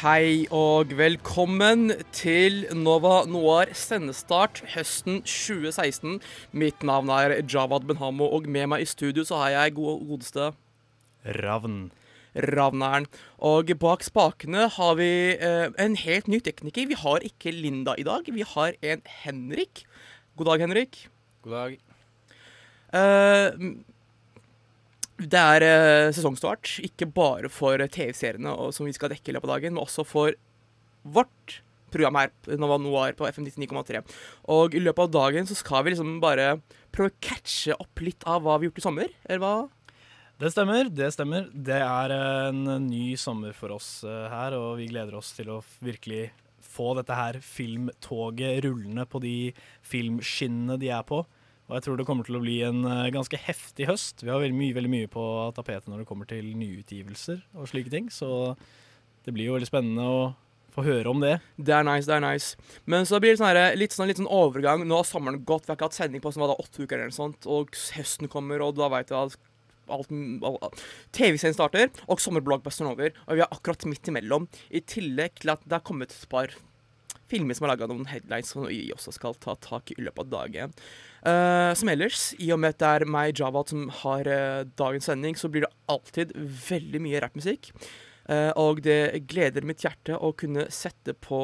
Hei og velkommen til Nova Noir sendestart høsten 2016. Mitt navn er Javad Benhamo, og med meg i studio så har jeg gode godeste Ravn. Ravneren. Og bak spakene har vi eh, en helt ny tekniker. Vi har ikke Linda i dag, vi har en Henrik. God dag, Henrik. God dag. Eh, det er eh, sesongstart, ikke bare for TV-seriene som vi skal dekke i løpet av dagen, men også for vårt program her, Nova Noir på FM 99,3. Og i løpet av dagen så skal vi liksom bare prøve å catche opp litt av hva vi har gjort i sommer. Eller hva? Det stemmer. Det stemmer. Det er en ny sommer for oss eh, her, og vi gleder oss til å virkelig få dette her filmtoget rullende på de filmskinnene de er på. Og jeg tror det kommer til å bli en eh, ganske heftig høst. Vi har veldig mye, veldig mye på tapetet når det kommer til nyutgivelser og slike ting, så det blir jo veldig spennende å få høre om det. Det er nice, det er nice. Men så blir det sånn her, litt, sånn, litt sånn overgang. Nå har sommeren gått, vi har ikke hatt sending på sånn, da, åtte uker eller noe sånt, og høsten kommer, og da veit du at TV-serien starter, og sommerblockbusteren over, og vi er akkurat midt imellom. I tillegg til at det er kommet et par filmer som har laga noen headlines som vi også skal ta tak i i løpet av dagen. Uh, som ellers, i og med at det er meg, Javad, som har uh, dagens sending, så blir det alltid veldig mye rappmusikk. Uh, og det gleder mitt hjerte å kunne sette på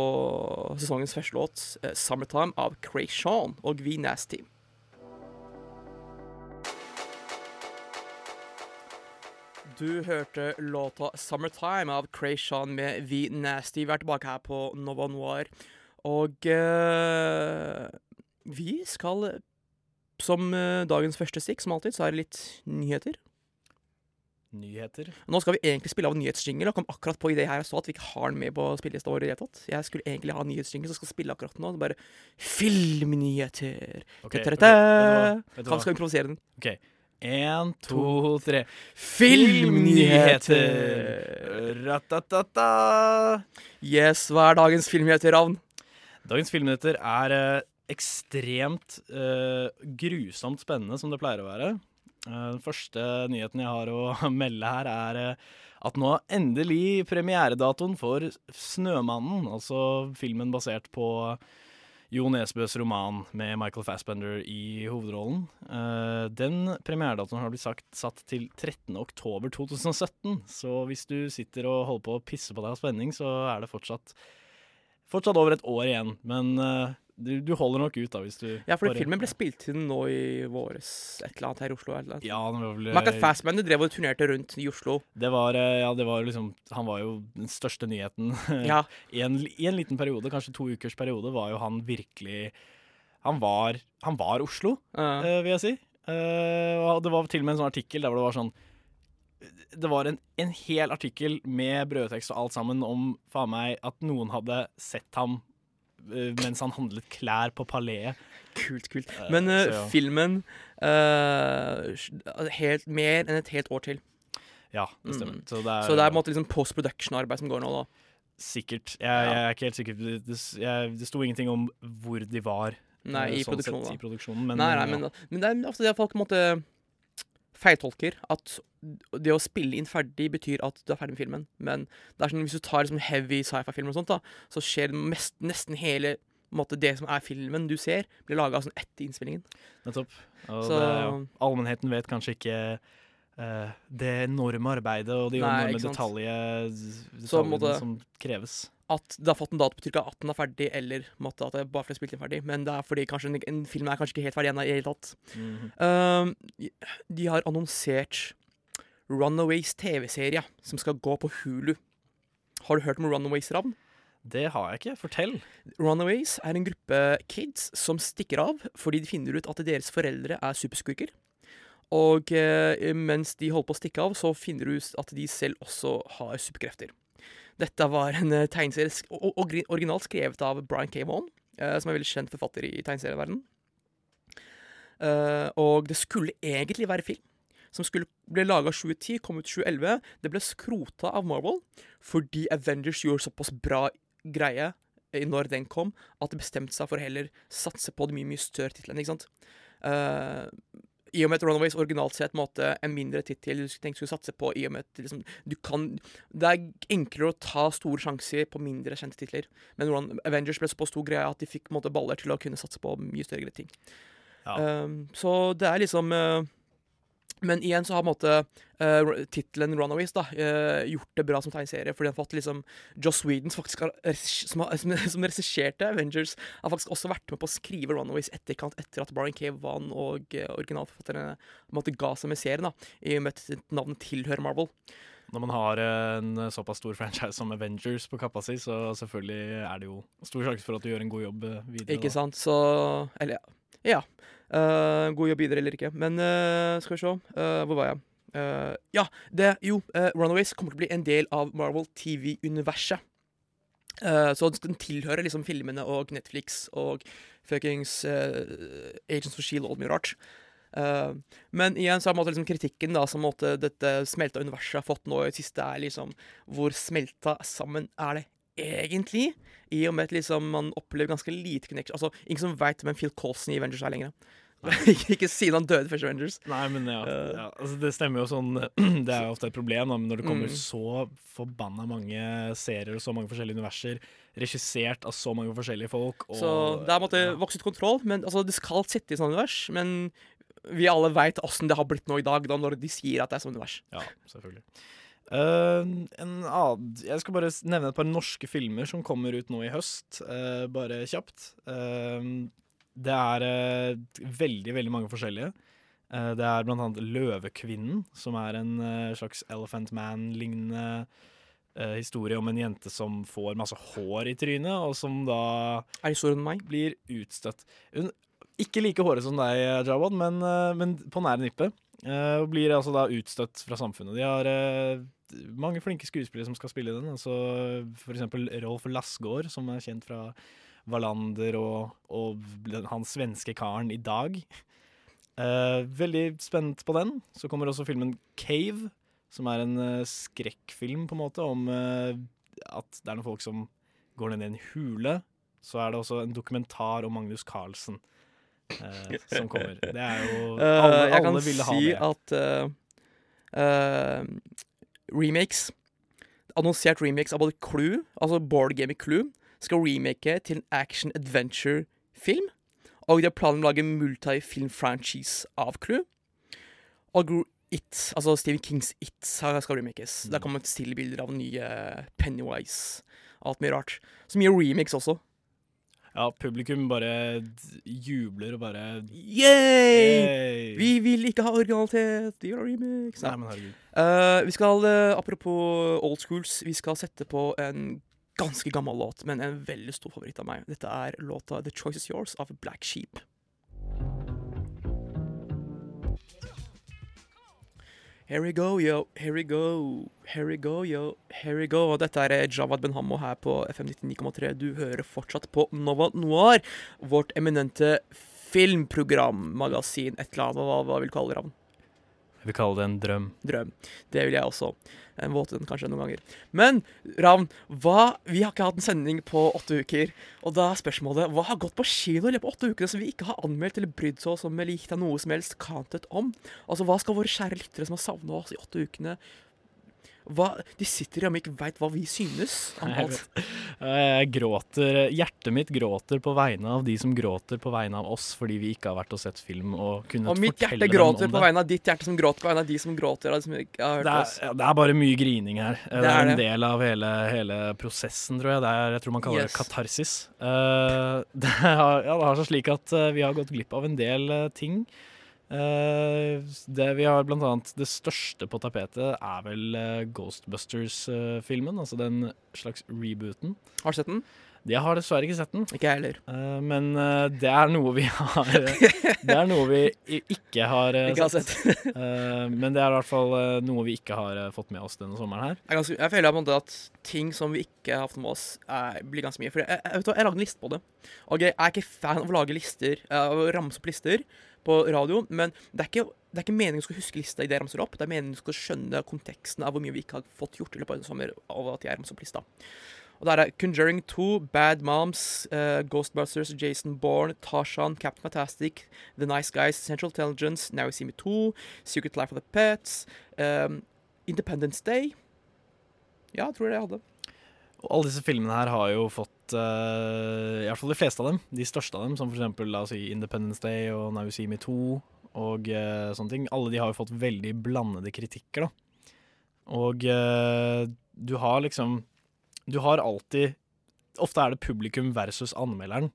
sesongens første låt, 'Summertime' av Krayshawn og V Nasty. Du hørte låta 'Summertime' av Krayshawn med V Nasty. Vi er tilbake her på Nova Noir. Og eh, vi skal Som eh, dagens første stikk, som alltid, så er det litt nyheter. Nyheter. Nå skal vi egentlig spille av nyhetsjingle, og kom akkurat på i det her jeg så at vi ikke har den med på spillelista vår i det tatt. Jeg skulle egentlig ha nyhetsjingle, så skal spille akkurat nå. Bare filmnyheter. Okay, du Han skal improvisere den. OK. Én, to, tre. Filmnyheter! Ratatata. Yes, hva er dagens filmnyheter, Ravn? Dagens filmnyheter er eh, ekstremt eh, grusomt spennende, som det pleier å være. Eh, den første nyheten jeg har å melde her, er eh, at nå endelig premieredatoen for 'Snømannen', altså filmen basert på Jo Nesbøs roman med Michael Fassbender i hovedrollen. Eh, den premieredatoen har blitt sagt, satt til 13. oktober 2017, så hvis du sitter og holder på å pisse på deg av spenning, så er det fortsatt Fortsatt over et år igjen, men uh, du, du holder nok ut da hvis du Ja, fordi filmen ble spilt inn nå i våres, et eller annet her i Oslo. Et eller annet. Ja, var vel Michael Fassbender drev og turnerte rundt i Oslo. Det var, eh, ja, det var liksom Han var jo den største nyheten. Ja, I, en, I en liten periode, kanskje to ukers periode, var jo han virkelig Han var, han var Oslo, uh eh, vil jeg si. Uh, og det var til og med en sånn artikkel der hvor det var sånn Det var en, en hel artikkel med brødtekst og alt sammen om faen meg at noen hadde sett ham uh, mens han handlet klær på Paleet. kult, kult. Eh, Men uh, så ja. filmen uh, helt, Mer enn et helt år til. Ja, det stemmer. Mm. Så det er, Så det er på en måte liksom post-production-arbeid som går nå, da. sikkert. Jeg, jeg er ikke helt sikker. Det, det, jeg, det sto ingenting om hvor de var. Nei, i sånn produksjonen. sett. I produksjonen men, nei, nei, ja. men, men det er ofte det at folk måtte feiltolker at det å spille inn ferdig betyr at du er ferdig med filmen. Men det er sånn, hvis du tar liksom heavy sci-fi-filmer og sånt, da, så skjer mest, nesten hele måte, det som er filmen du ser, blir laga sånn etter innspillingen. Nettopp. Og Så- det, allmennheten vet kanskje ikke uh, det enorme arbeidet og de enorme ikke sant. detalje, Så detaljene måtte- som kreves. At det har fått en dato, på ikke at den er ferdig, eller måtte at det bare fordi spilt inn ferdig. Men det er fordi kanskje en, en film er kanskje ikke helt ferdig ennå i det hele tatt. Mm -hmm. uh, de har annonsert Runaways TV-serie som skal gå på Hulu. Har du hørt om Runaways, Ravn? Det har jeg ikke. Fortell. Runaways er en gruppe kids som stikker av fordi de finner ut at deres foreldre er superskurker. Og uh, mens de holder på å stikke av, så finner du ut at de selv også har superkrefter. Dette var en eh, tegneserie originalt skrevet av Brian K. Vaughan, eh, som er veldig kjent forfatter i tegneserieverdenen. Eh, og det skulle egentlig være film, som skulle ble laga 2010, kom ut 2011. Det ble skrota av Marvel fordi Avengers gjorde såpass bra greie når den kom, at de bestemte seg for å heller satse på de mye, mye større titlene. ikke sant? Eh, I og med at Runaways originalt sett måtte en mindre tittel du tenkte skulle satse på, i og med at liksom, du kan Det er enklere å ta store sjanser på mindre kjente titler. Men Run Avengers ble såpass stor greie at de fikk måtte, baller til å kunne satse på mye større ting. Ja. Um, så det er liksom eh, Men igjen så har på en måte uh, tittelen 'Runaways' da uh, gjort det bra som tegneserie, fordi han fått liksom Joss Whedon, som faktisk har, som, har, som, som regisserte Avengers, har faktisk også vært med på å skrive 'Runaways' etterkant etter at Brian Cave vant og uh, originalforfatterne måte ga seg med serien, da, i og med at navnet tilhører Marvel. Når man har en såpass stor franchise som Avengers på kappa si, så selvfølgelig er det jo stor sjanse for at du gjør en god jobb videre. Ikke sant? Så Eller ja. ja. Eh, god jobb videre eller ikke. Men eh, skal vi se. Eh, hvor var jeg? Ja, det Jo, Runaways kommer til å bli en del av Marvel TV-universet. Uh, så den tilhører liksom filmene og Netflix og fuckings uh, Agents for Shield og alt mye rart. Uh, men igjen så er måte liksom kritikken da som måtte dette smelta universet har fått nå i det siste, er liksom Hvor smelta sammen er det egentlig? I og med at liksom man opplever ganske lite connection. Altså, Ingen som veit hvem Phil Colson i Avengers er lenger. ikke, siden han døde i First Avengers. Nei, men ja, Eh. ja altså Det stemmer jo sånn Det er jo ofte et problem da, men når det kommer Mm. så forbanna mange serier og så mange forskjellige universer, regissert av så mange forskjellige folk og, Så det er på ja. vokst ut kontroll. Men altså, Det skal sitte i sånn univers. Men vi alle veit åssen det har blitt nå i dag, da, når de sier at det er sånn univers. Ja, selvfølgelig. En annen, jeg skal bare nevne et par norske filmer som kommer ut nå i høst. uh, bare kjapt. Uh, det er veldig, veldig mange forskjellige. Det er blant annet 'Løvekvinnen', som er en slags Elephant Man-lignende historie om en jente som får masse hår i trynet, og som da Er historien om meg? blir utstøtt. Hun ikke like håret som deg, Jawad, men, men på nære nippet. Eh, og blir altså da utstøtt fra samfunnet. De har eh, mange flinke skuespillere som skal spille den. Altså for eksempel Rolf Lassgaard, som er kjent fra Wallander og, og han svenske karen i dag. Eh, veldig spent på den. Så kommer også filmen Cave, som er en skrekkfilm, på en måte, om at det er noen folk som går ned i en hule. Så er det også en dokumentar om Magnus Carlsen eh, som kommer. Det er jo Eh, Alle, jeg kan alle ville ha si det. at eh, remakes Annonsert remakes av både Clue, altså Board Game i Clue, skal remake til en action-adventure-film. Og de har planer om å lage multifilm-franchise av Clue. Og It, altså Stephen Kings It, skal remakes. Mm. Der kommer stille bilder av nye Pennywise. Alt mye rart. Så mye remakes også. Ja, publikum bare jubler og bare Yay! Vi vil ikke ha originalitet, de ha remix. Nei, men herregud. Uh, vi skal, uh, apropos old schools, vi skal sette på en ganske gammel låt, men en veldig stor favoritt av meg. Dette er låta 'The Choice Is Yours' av Black Sheep. Here we go, yo. Here we go. Here we go, yo. Here we go. Dette er eh, Javad Benhammo her på FM 99,3. Du hører fortsatt på Nova Noir, vårt eminente filmprogram, magasin, et eller annet. Hva, hva vil du kalle det? Jeg vil kalle det en drøm. drøm. Det vil jeg også. En våt en kanskje noen ganger. Men Ravn, hva, vi har ikke hatt en sending på åtte uker. Og da er spørsmålet hva har gått på kino i løpet av åtte uker som vi ikke har anmeldt eller brydd oss om eller gitt deg noe som helst content om? Altså, Hva skal våre kjære lyttere som har savna oss i åtte ukene hva, De sitter hjemme og ikke veit hva vi synes om Jeg alt. Jeg gråter, Hjertet mitt gråter på vegne av de som gråter på vegne av oss fordi vi ikke har vært og sett film og kunnet Og mitt hjerte gråter på vegne av ditt hjerte som gråter på vegne av de som gråter. av de som ikke har hørt Det er, det er bare mye grining her. Det, Det er, en det. del av hele, hele prosessen, tror jeg. Det er, jeg tror man kaller Yes. det katarsis. Uh, det, har, ja, det har seg slik at eh, vi har gått glipp av en del eh, ting Eh, det vi har blant annet Det største på tapetet er vel eh, Ghostbusters-filmen. altså den slags rebooten. Har du sett den? Jeg har dessverre ikke sett den, Ikke jeg heller. eh, men eh, det er noe vi har Det er noe vi ikke har sett. Ikke har sett. Eh, men det er i hvert fall eh, noe vi ikke har eh, fått med oss denne sommeren her. Jeg, ganske, jeg føler at ting som vi ikke har hatt med oss, er, blir ganske mye. For jeg, jeg, vet du hva, jeg lagde en liste på det. Og jeg er ikke fan av å lage lister, eh, å ramse opp lister på radio, men det er ikke, det er ikke meningen du skal huske lista i det jeg ramser opp. Det er meningen du skal skjønne konteksten av hvor mye vi ikke har fått gjort i løpet av en sommer av at jeg ramser opp lista. Og der er Conjuring 2, Bad Moms, uh, Ghostbusters, Jason Bourne, Tarzan, Captain Fantastic, The Nice Guys, Central Intelligence, Now You See Me 2, Secret Life of the Pets, um, Independence Day. Ja, jeg tror det det jeg hadde. Og alle disse filmene her har jo fått uh, I hvert fall de fleste av dem, de største av dem, som for eksempel si Independence Day og Now You See Me 2 og uh, sånne ting. Alle de har jo fått veldig blandede kritikker, da. Og uh, du har liksom Du har alltid Ofte er det publikum versus anmelderen.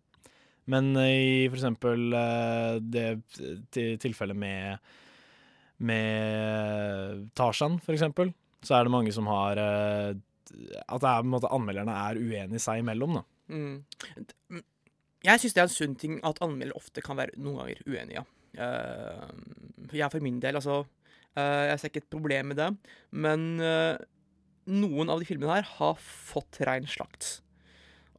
Men i for eksempel det tilfellet med med Tarzan, for eksempel, så er det mange som har At er, måte, anmelderne er uenige seg imellom, da. Mm. Jeg syns det er en sunn ting at anmeldere ofte kan være noen ganger uenige. Uh, jeg for min del, altså uh, Jeg ser ikke et problem med det. Men uh, noen av de filmene her har fått rein slakt.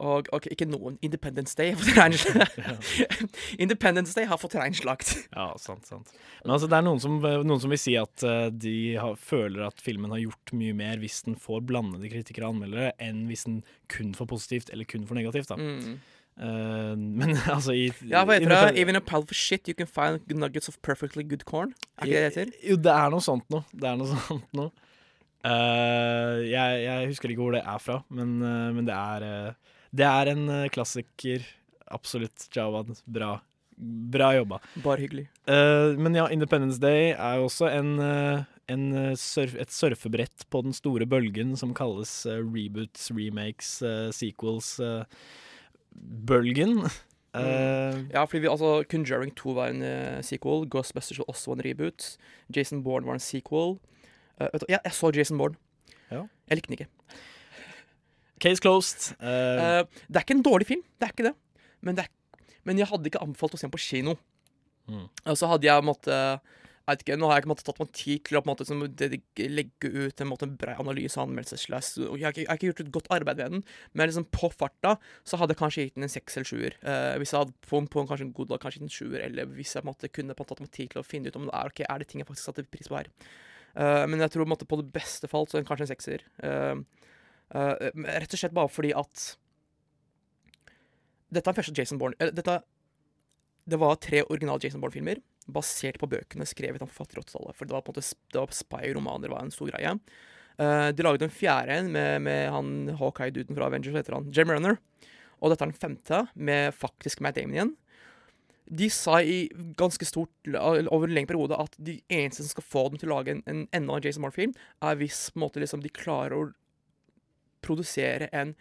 Og ok, ikke noen. Independence Day har fått reinslakt. Independence Day har fått reinslakt. Ja, sant, sant. Men altså, det er noen som, noen som vil si at uh, de har, føler at filmen har gjort mye mer hvis den får blandede kritikere og anmeldere, enn hvis den kun får positivt eller kun får negativt. da. Mm. Uh, men altså i Ja, hva heter det? Even a pile for shit, you can find nuggets of perfectly good corn. Er ikke det det heter? Jo, det er noe sånt noe. Det er noe sånt noe. Uh, jeg, jeg husker ikke hvor det er fra, men, men det er Det er en eh, klassiker. Absolutt. Jawad. Bra. Bra jobba. Bare hyggelig. Uh, men ja, Independence Day er jo også en, eh, en surf, et surfebrett på den store bølgen som kalles uh, reboots, remakes, uh, sequels. bølgen. Eh, Ja, fordi vi, altså, Conjuring 2 var en sequel. Ghostbusters var også en reboot. Jason Bourne var en sequel. Du, ja, jeg så Jason Bourne. Ja. Jeg likte den ikke. Case closed. Uh, det er ikke en dårlig film, det er ikke det. Men, det er, men jeg hadde ikke anbefalt å se den på kino. Mm. Og så hadde jeg måtte ikke, Nå har jeg ikke måttet tatt meg tid til å måte, som, legge ut en, måte, en brei analyse og anmeldelse. Jeg jeg har ikke gjort et godt arbeid ved den, men liksom på farta så hadde jeg kanskje gitt den en seks eller sjuer. Uh, hvis jeg hadde på, på en, kanskje en god dag kanskje en sjuer, eller hvis jeg på en måte, kunne på en måte, tatt meg tid til å finne ut om det er ok, er det ting jeg faktisk satte pris på her. Uh, men jeg tror på, det beste fall så kanskje en sekser. Eh, rett og slett bare fordi at Dette er første Jason Bourne dette, Det var tre originale Jason Bourne-filmer basert på bøkene skrevet av forfattere 80-tallet. For det var på en måte spy-romaner var en stor greie. Eh, de lagde en fjerde en med, med han Hawkeye-duden fra Avengers, heter han, Jim Runner. Og dette er den femte, med faktisk Matt Damon igjen. De sa i ganske stort over en lengre periode at de eneste som skal få dem til å lage en, en enda en Jason Bourne-film, er hvis på måte, liksom, de klarer å produsere en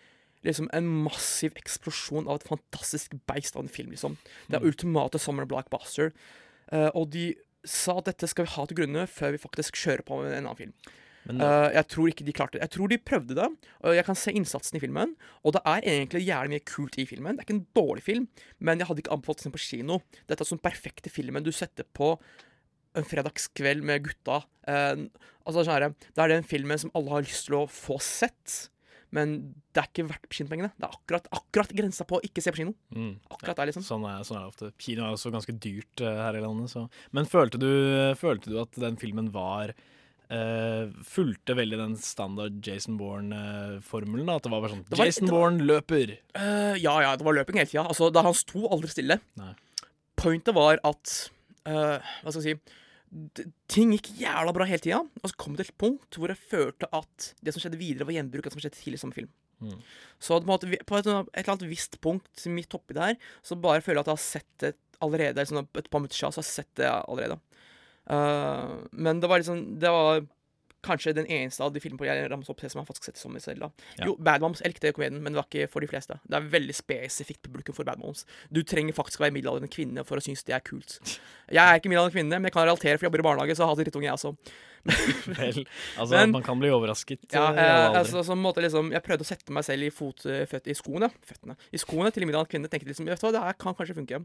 liksom en massiv eksplosjon av et fantastisk beist av en film. liksom. Det er ultimate summer blockbuster. Uh, og de sa at dette skal vi ha til grunne før vi faktisk kjører på med en annen film. men, uh, jeg tror ikke de klarte det. Jeg tror de prøvde det, og jeg kan se innsatsen i filmen. Og det er egentlig jævlig mye kult i filmen. Det er ikke en dårlig film, men jeg hadde ikke anbefalt den på kino. Dette er sånn perfekte filmen du setter på en fredagskveld med gutta. Uh, altså sånn Det er den filmen som alle har lyst til å få sett, men det er ikke verdt kinopengene. Det er akkurat, akkurat grensa på å ikke se på kino. mm, Akkurat der, liksom. sånn, er, sånn er det ofte. Kino er også ganske dyrt uh, her i landet. Så. Men følte du, følte du at den filmen var uh, Fulgte veldig den standard Jason Bourne-formelen? At det var bare sånn var- Jason var- Bourne løper! Uh, ja, ja, det var løping hele tida. Altså, han sto aldri stille. Nei. Pointet var at Hva skal jeg si Ting gikk jævla bra hele tida, og så kom det til et punkt hvor jeg følte at det som skjedde videre, var gjenbruk av det som skjedde tidlig i samme film. Mm. Så på, måte, på et eller annet visst punkt midt oppi der, så bare føler jeg at jeg har sett det allerede. Sånn et par minutter siden, så har jeg sett det allerede. Uh, men det var liksom Det var kanskje den eneste av de filmene jeg ramset opp som jeg faktisk har sett i sommer selv. da. Ja. Jo, Bad Moms, jeg likte komedien, men det var ikke for de fleste. Det er veldig spesifikt publikum for Bad Moms. Du trenger faktisk å være middelaldrende kvinne for å synes det er kult. Jeg er ikke middelaldrende kvinne, men jeg kan relatere, for jeg jobber i barnehage, så jeg har hatt drittunge, jeg også. Vel, altså, Men- man kan bli overrasket. Ja, eh, eh, aldri. altså, så måte liksom, Jeg prøvde å sette meg selv i, fot, eh, føt, i skoene Føttene. I skoene til en middelaldrende kvinne. Tenkte liksom, vet du hva, det her kan kanskje funke.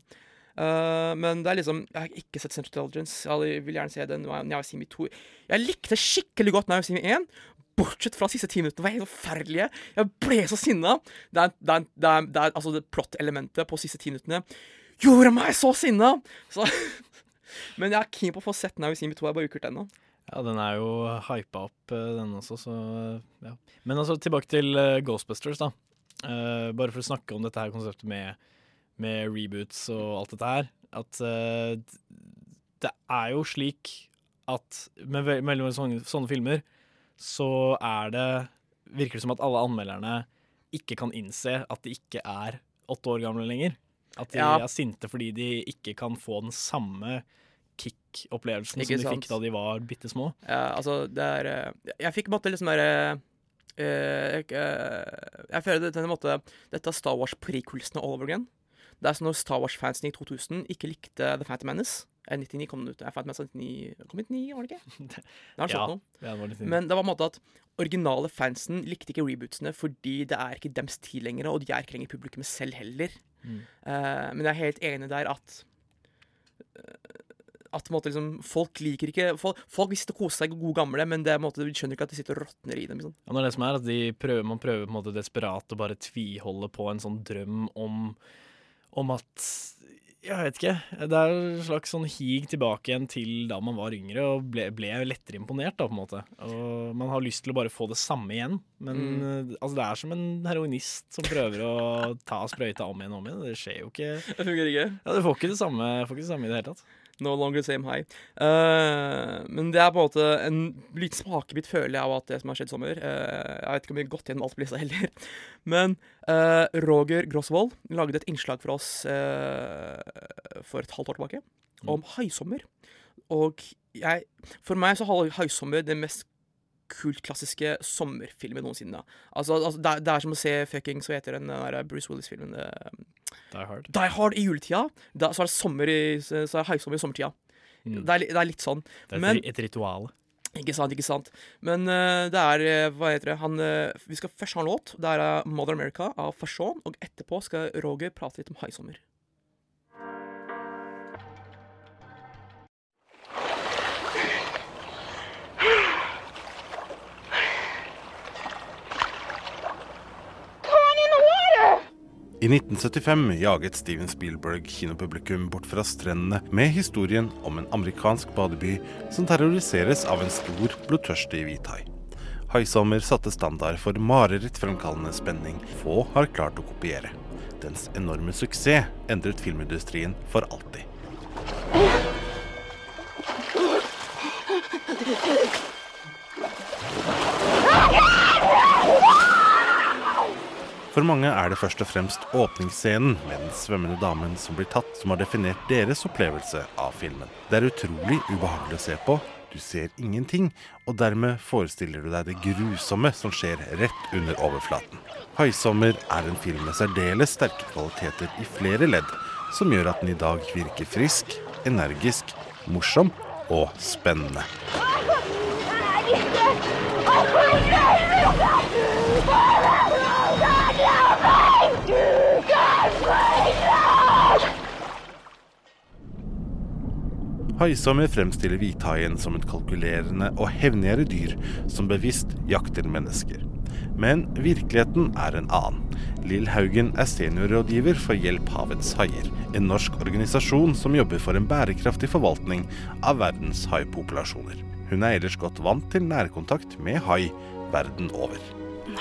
Eh, men det er liksom Jeg har ikke sett Central Intelligence. Jeg vil gjerne se den. Now I See Me 2. Jeg likte skikkelig godt Now I See Me 1. Bortsett fra de siste ti minuttene var helt forferdelige. Jeg ble så sinna. Det er, det er, det er, det er altså det plot-elementet på de siste ti minuttene gjorde meg så sinna! Så, men jeg er keen på å få sett Now I See Me 2. Jeg har bare ikke gjort det ennå. Ja, den er jo hypa opp, eh, den også, så ja. Men altså, tilbake til eh, Ghostbusters, da. Uh, bare for å snakke om dette her konseptet med, med reboots og alt dette her. At uh, det er jo slik at med mellom sånne, sånne filmer så er det Virker det som at alle anmelderne ikke kan innse at de ikke er åtte år gamle lenger. At de Ja. er sinte fordi de ikke kan få den samme kick-opplevelsen som de sant. fikk da de var bitte små. Ja, altså, det er eh, Jeg fikk måtte liksom der Uh, eh, jeg, eh, jeg føler det, denne måte, Dette er Star Wars-prequelsene all over again. Det er sånn når Star Wars-fansen i 2000 ikke likte The Phantom Menace. Eh, 99 kom den ut. Jeg Menace var 99, kom 99, var det ikke? Det har Ja. det var litt Men det var en måte at originale fansen likte ikke rebootsene fordi det er ikke dems tid lenger, og de er ikke lenger publikummet selv heller. Mm. Uh, men jeg er helt enig der at uh, at måte liksom, folk liker ikke Folk, folk vil sitte og kose seg gode gamle, men det er måte, de skjønner ikke at de sitter og råtner i dem. Liksom. Ja, det det som er, at de prøver, man prøver på en måte desperat å bare tviholde på en sånn drøm om, om at Jeg vet ikke. Det er en slags sånn hig tilbake igjen til da man var yngre og ble, ble lettere imponert, da, på en måte. Og man har lyst til å bare få det samme igjen. Men mm. altså, det er som en heroinist som prøver å ta sprøyta om igjen og om igjen. Det skjer jo ikke Det fungerer ikke. Ja, Du får ikke det samme, får ikke det samme i det hele tatt. No longer same high. Uh, men det er på en måte en liten smakebit, føler jeg, av at det som har skjedd i sommer. Uh, jeg vet ikke om vi har gått gjennom alt på lista heller. Men uh, Roger Grosvold lagde et innslag for oss eh, for et halvt år tilbake om haisommer. Og jeg For meg så har haisommer det mest kultklassiske sommerfilmer noensinne. Altså, altså det, er, det er som å se fucking Så heter den, den der Bruce Willis-filmen eh, Die Hard. Die Hard i juletida. Da, så er det sommer i, så er det høysommer i sommertida. Mm. Det, er, det er litt sånn. Det er Men- et, ritual. Ikke sant, ikke sant. Men uh, det er eh, Hva heter det han, uh, Vi skal først ha en låt. Det er Mother America av Fashawn. Og etterpå skal Roger prate litt om haisommer. I 1975 jaget Steven Spielberg kinopublikum bort fra strendene med historien om en amerikansk badeby som terroriseres av en stor, blodtørstig hvithai. Haisommer satte standard for marerittfremkallende spenning få har klart å kopiere. Dens enorme suksess endret filmindustrien for alltid. For mange er det først og fremst åpningsscenen med den svømmende damen som blir tatt, som har definert deres opplevelse av filmen. Det er utrolig ubehagelig å se på. Du ser ingenting, og dermed forestiller du deg det grusomme som skjer rett under overflaten. 'Haisommer' er en film med særdeles sterke kvaliteter i flere ledd, som gjør at den i dag virker frisk, energisk, morsom og spennende. Haisommer fremstiller hvithaien som et kalkulerende og hevngjerrig dyr som bevisst jakter mennesker. Men virkeligheten er en annen. Lill Haugen er seniorrådgiver for Hjelp havets haier, en norsk organisasjon som jobber for en bærekraftig forvaltning av verdens haipopulasjoner. Hun er ellers godt vant til nærkontakt med hai verden over.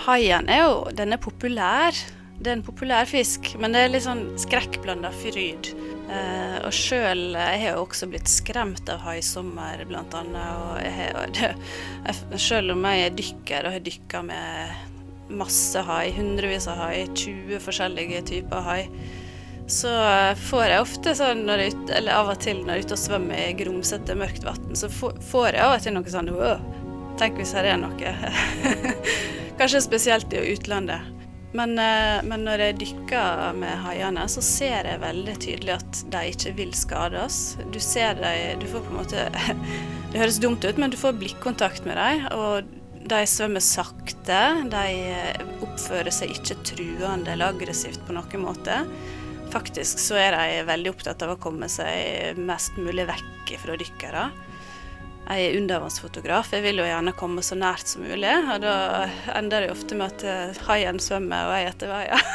Haien er jo den er populær. Det er en populær fisk, men det er litt sånn skrekkblanda fryd. Eh, og sjøl Jeg har jo også blitt skremt av haisommer, blant annet. Og jeg jeg, selv om jeg er dykker og har dykka med masse hai, hundrevis av hai, 20 forskjellige typer hai, så får jeg ofte sånn, når jeg, eller av og til når jeg er ute og svømmer i grumsete, mørkt vann, så får jeg av og til noe sånn Tenk hvis her er noe. Kanskje spesielt i utlandet. Men, eh, men når jeg dykker med haiene, så ser jeg veldig tydelig at de ikke vil skade oss. Du ser dem Du får på en måte Det høres dumt ut, men du får blikkontakt med dem. Og de svømmer sakte. De eh, oppfører seg ikke truende eller aggressivt på noen måte. Faktisk så er de veldig opptatt av å komme seg mest mulig vekk fra dykkere. Jeg er undervannsfotograf, jeg vil jo gjerne komme så nært som mulig. Og da ender det ofte med at eh, haien svømmer og jeg etter veien.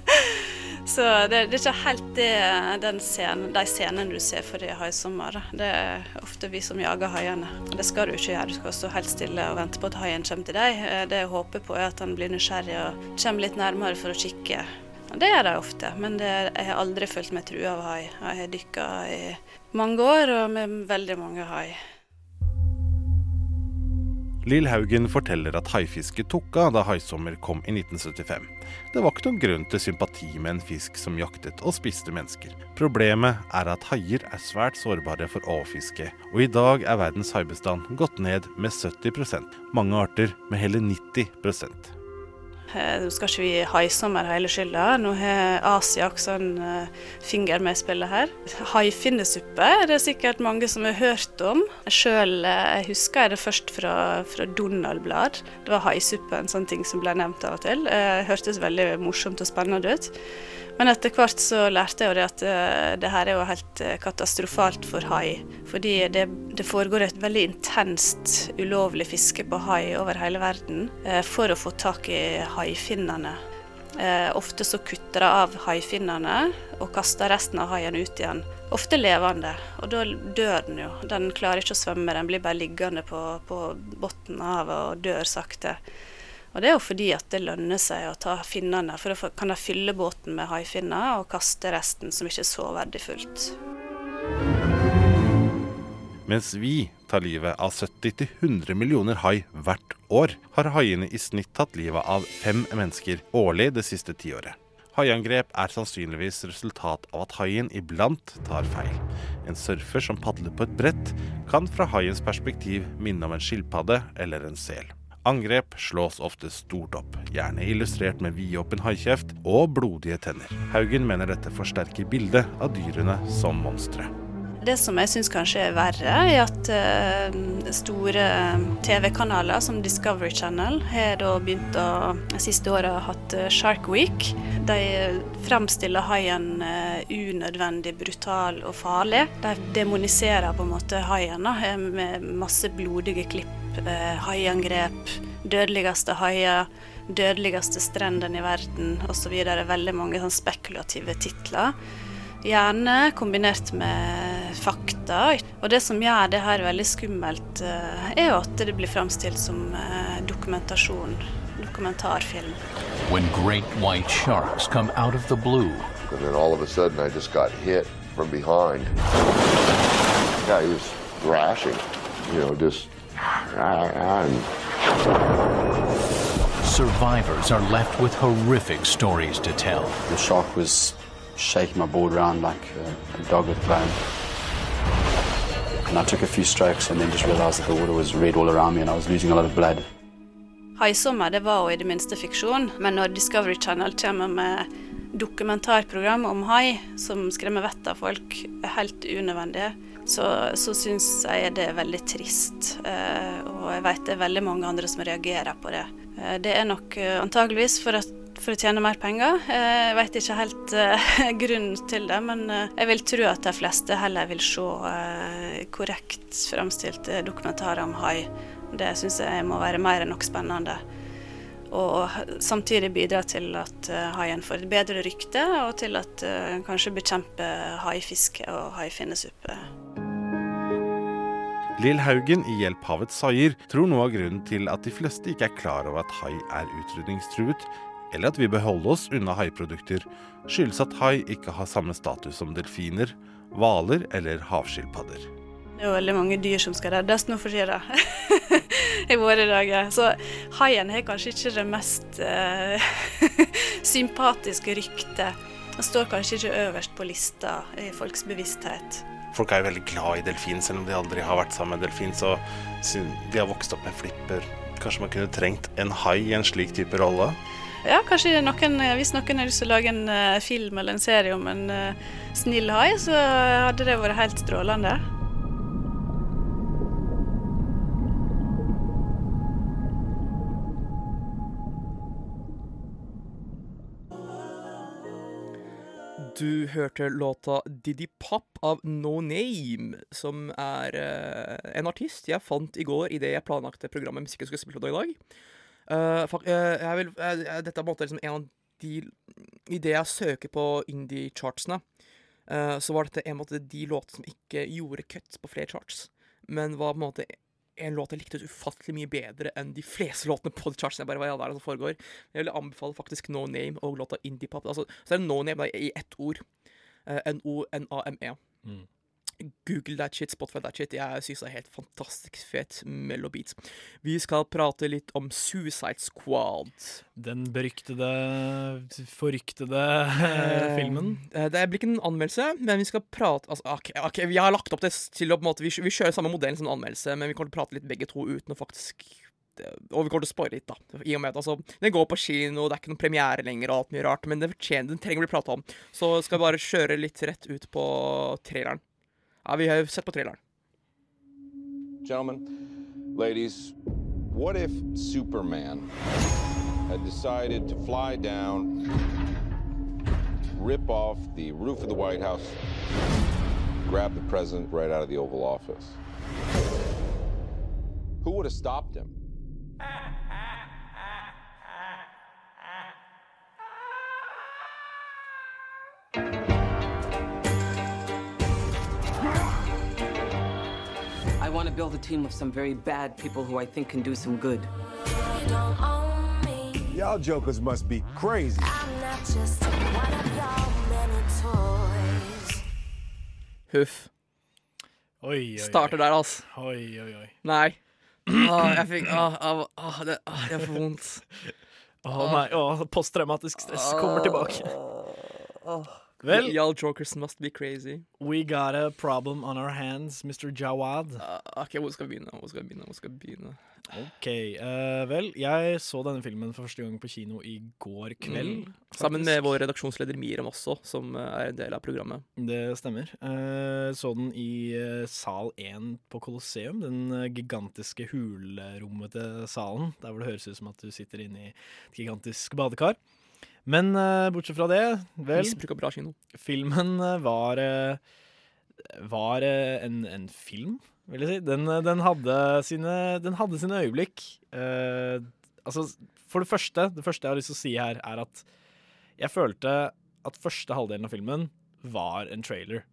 så det, det, er ikke helt det, scenen, de scenene du ser for det haisommer. Det er ofte vi som jager haiene. Det skal du ikke gjøre, du skal stå helt stille og vente på at haien kommer til deg. Eh, det jeg håper på er at han blir nysgjerrig og kommer litt nærmere for å kikke. Det gjør de ofte, men det, jeg har aldri følt meg trua av hai. Jeg har dykka i mange år og med veldig mange hai. Lill Haugen forteller at haifisket tok av da haisommer kom i 1975. Det var ikke noen grunn til sympati med en fisk som jaktet og spiste mennesker. Problemet er at haier er svært sårbare for overfiske, og i dag er verdens haibestand gått ned med 70% mange arter med hele 90 Eh, nå skal ikke vi haisommer hele skylda. Nå har Asia også en uh, finger med i spillet her. Haifinnesuppe er det sikkert mange som har hørt om. Sjøl uh, husker jeg det først fra, fra Donald-blad. Det var haisuppe, en sånn ting som ble nevnt av og til. Det hørtes veldig morsomt og spennende ut. Men etter hvert så lærte jeg jo det at uh, det her er jo helt uh, katastrofalt for hai. Fordi det, det, foregår et veldig intenst ulovlig fiske på hai over hele verden uh, for å få tak i haifinnene. ofte så kutter de av haifinnene og kaster resten av haien ut igjen. Ofte levende, og da dør den jo. Den klarer ikke å svømme, den blir bare liggende på, på bunnen av havet og dør sakte. Og det er jo fordi at det lønner seg å ta finnene, for da kan de fylle båten med haifinner og kaste resten som ikke er så verdifullt. Mens vi tar livet av 70-100 millioner hai hvert år, har haiene i snitt tatt livet av fem mennesker årlig det siste tiåret. Haiangrep er sannsynligvis resultat av at haien iblant tar feil. En surfer som padler på et brett, kan fra haiens perspektiv minne om en skilpadde eller en sel. Angrep slås ofte stort opp, gjerne illustrert med vidåpen haikjeft og blodige tenner. Haugen mener dette forsterker bildet av dyrene som monstre. Det som jeg syns kanskje er verre, er at uh, store TV-kanaler som Discovery Channel har da begynt å siste året hatt uh, Shark Week. De fremstiller haien unødvendig brutal og farlig. De demoniserer på en måte haien med masse blodige klipp eh, haiangrep, dødeligste haier, dødeligste strendene i verden osv. Veldig mange sånn spekulative titler. Gjerne kombinert med fakta. Og det som gjør det her veldig skummelt, eh, er jo at det blir framstilt som eh, dokumentasjon. Dokumentarfilm. When great white sharks come out of the blue. And then all of a sudden I just got hit from behind. Yeah, he was thrashing, you know, just Survivors are left with horrific stories to tell. The shock was shaking my board around like a, a dog with bone. And I took a few strokes and then just realized that the water was red all around me and I was losing a lot of blood. Haisommer det var jo i det minste fiksjon, men når Discovery Channel kommer med dokumentarprogram om hai som skremmer vettet av folk, er helt unødvendige så, så syns jeg det er veldig trist. Eh, og jeg vet det er veldig mange andre som reagerer på det. Eh, det er nok eh, antageligvis for, at, for å tjene mer penger. Jeg vet ikke helt grunnen til det, men jeg vil tro at de fleste heller vil se korrekt framstilte dokumentarer om hai. Det syns jeg må være mer enn nok spennende og samtidig bidra til at haien får et bedre rykte, og til at kanskje bekjemper haifiske og haifinnesuppe. Lill Haugen i Hjelp havets haier tror noe av grunnen til at de fleste ikke er klar over at hai er utrydningstruet, eller at vi bør holde oss unna haiprodukter, skyldes at hai ikke har samme status som delfiner, hvaler eller havskilpadder. Det er veldig mange dyr som skal reddes nå for tida i våre dager. Så haien har kanskje ikke det mest uh, sympatiske ryktet. Den står kanskje ikke øverst på lista i folks bevissthet. Folk er jo veldig glad i delfin, selv om de aldri har vært sammen med delfin. Så de har vokst opp med flipper. Kanskje man kunne trengt en hai i en slik type rolle? Ja, kanskje noen, eh, hvis noen har lyst til å lage en uh, film eller en serie om en uh, snill hai, så hadde det vært helt strålende. Du hørte låta 'Diddy Pop' av No Name, som er uh, en artist jeg fant i går i det jeg planlagte programmet Musikken Musikk spille på i dag. Eh, fuck, uh, jeg vil, eh, dette er på en måte liksom en av de Idet jeg søker på indie-chartsene, så var dette en måte de låtene som ikke gjorde cut på flere charts, men var på en måte en låt jeg likte ufattelig mye bedre enn de fleste låtene på de chartsene. Jeg bare, hva i all verden som foregår? Jeg vil anbefale faktisk No Name og låta Indie Pop. Altså, så er det No Name da, i ett ord. N-O-N-A-M-E. Mm. Google that shit, Spotify that shit. Jeg syns det er helt fantastisk fet mellobeat. Vi skal prate litt om Suicide Squad. Den beryktede, forryktede eh, filmen. Eh, Det blir ikke en anmeldelse, men vi skal prate altså, okay, ok, Vi har lagt opp det til å på en måte Vi, vi kjører samme modellen som en anmeldelse, men vi kommer til å prate litt begge to uten å faktisk Og vi kommer til å spoile litt, da. I og med at altså, Den går på kino, det er ikke noen premiere lenger og alt mye rart, men den, fortjener, den trenger å bli prata om. Så skal vi bare kjøre litt rett ut på traileren. Ja, vi har sett på traileren. Gentlemen, ladies, what if Superman had decided to fly down, rip off the roof of the White House, grab the president right out of the Oval Office? Who would have stopped him? want to build a team of some very bad people who I think can do some good. Y'all jokers must be crazy. Huff. Oi, oi, oi. Starter der, altså. Oi, oi, oi. Nei. Åh, jeg fikk Åh, åh, åh, det, åh, det er for vondt. Å nei, å, posttraumatisk stress kommer tilbake. Vel, Y'all jokers must be crazy. we got a problem on our hands, Mr. Jawad. Uh, OK, hvor skal vi begynne? Hvor skal vi begynne? Hvor skal vi begynne? Ok, uh, vel, jeg så denne filmen for første gang på kino i går kveld. Mm. Sammen med vår redaksjonsleder Miriam også, som eh, er en del av programmet. Det stemmer. Uh, så den i sal 1 på Colosseum. Den gigantiske hulrommete salen. Der hvor det høres ut som at du sitter inne i et gigantisk badekar. Men uh, bortsett fra det, vel bra kino. Filmen eh, var eh, Var en, en film, vil jeg si. Den, den, hadde, sine, den hadde sine øyeblikk. Uh, altså, for det første, det første jeg har lyst til å si her, er at jeg følte at første halvdelen av filmen var en trailer.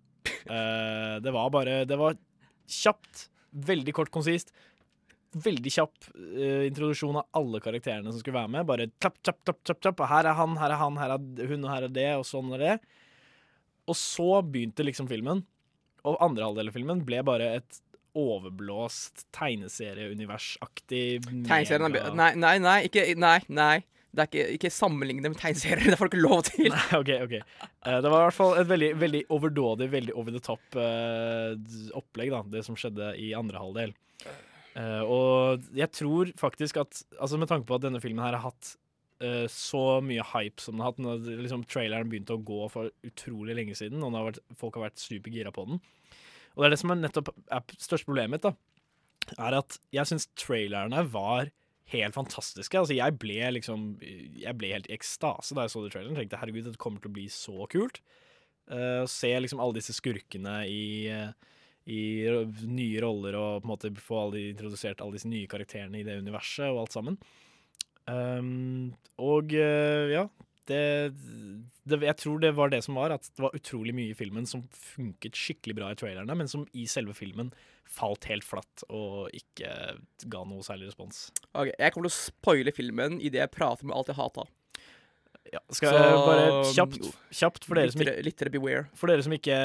Uh, det var bare Det var kjapt, veldig kort, konsist. Veldig kjapp uh, introduksjon av alle karakterene som skulle være med. Bare klapp, klapp, klapp, klapp, klapp. Her er han, her er han, her er hun, og her er det, og sånn er det. Og så begynte liksom filmen, og andre halvdel av filmen ble bare et overblåst tegneserieuniversaktig Tegneserien er Nei, nei, nei. Ikke, nei, nei. Det er ikke, ikke sammenligne med tegneserier. Det får du ikke lov til. Nei, OK, OK. Eh, det var i hvert fall et veldig, veldig overdådig, veldig over the top uh, opplegg, da, det som skjedde i andre halvdel. Eh, og jeg tror faktisk at Altså Med tanke på at denne filmen her har hatt uh, så mye hype som den har hatt når liksom, Traileren begynte å gå for utrolig lenge siden, og har vært, folk har vært supergira på den. Og det er det som er nettopp er største problemet mitt, da. Er at jeg syns trailerne var helt fantastiske. Altså, jeg ble liksom Jeg ble helt i ekstase da jeg så det traileren. Tenkte herregud, dette kommer til å bli så kult. Uh, se liksom alle disse skurkene i, eh, i nye roller og på en måte få alle de, introdusert alle disse nye karakterene i det universet og alt sammen. Um, og uh, ja, det, det Jeg tror det var det som var, at det var utrolig mye i filmen som funket skikkelig bra i trailerne, men som i selve filmen falt helt flatt og ikke ga noe særlig respons. Ok, Jeg kommer til å spoile filmen idet jeg prater med alt jeg hata. Ja, skal jeg bare kjapt, kjapt for, dere som ikke, beware. for dere som ikke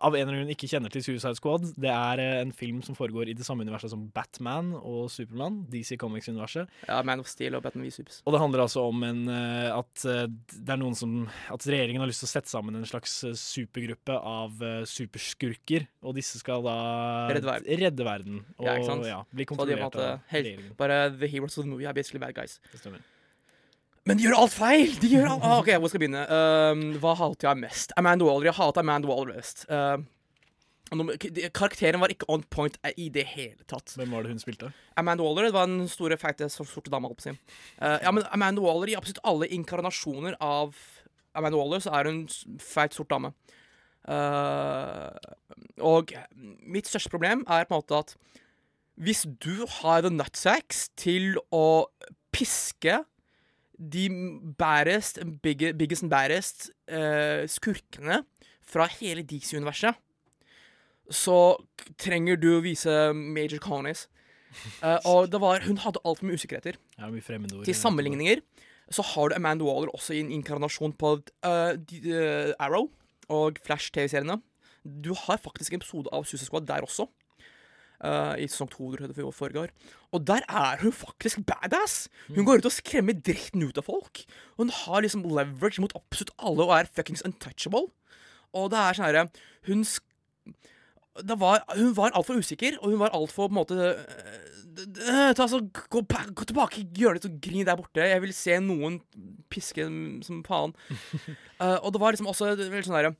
av en eller annen grunn ikke kjenner til Suicide Squad, det er eh, en film som foregår i det samme universet som Batman og Supermann, DC Comics-universet. Ja, Man of Steel og Batman v Supes. Og det handler altså om en, eh, at eh, det er noen som At regjeringen har lyst til å sette sammen en slags supergruppe av superskurker, og disse skal da Redde verden. redde verden og Ja, ikke sant? ja, bli Så er kontrollert av regjeringen. Bare the heroes of the movie are basically bad guys. Det stemmer. Men de gjør alt feil! De gjør alt ah, OK, hvor skal jeg begynne? Um, hva hater jeg mest? Amanda Waller. Jeg hater Amanda Waller mest. Nå- k- karakteren var ikke on point i det hele tatt. Hvem var det hun spilte? Amanda Waller det var den store, feite, sorte dama. Eh, ja, men Amanda Waller, i absolutt alle inkarnasjoner av Amanda Waller, så er hun feit, sort dame. Uh, og mitt største problem er på en måte at hvis du har the nutsacks til å piske de baddest, big, biggest and baddest uh, skurkene fra hele DC-universet, så trenger du å vise major colonies. Uh, og det var, hun hadde altfor mye usikkerheter. Ja, mye fremmedord. Til sammenligninger så har du Amanda Waller også i en inkarnasjon på uh, eh, Arrow og Flash-TV-seriene. Du har faktisk en episode av Suicide Squad der også. Eh, I sesong to. Og der er hun faktisk badass! Hun går ut og skremmer dritten ut av folk. Hun har liksom leverage mot absolutt alle og er fuckings untouchable. Og det er sånn herre Hun var, hun var altfor usikker, og hun var altfor på en måte d- ta, så, gå, gå tilbake i hjørnet og grin der borte. Jeg vil se noen piske som faen. uh, og det var liksom også veldig sånn derre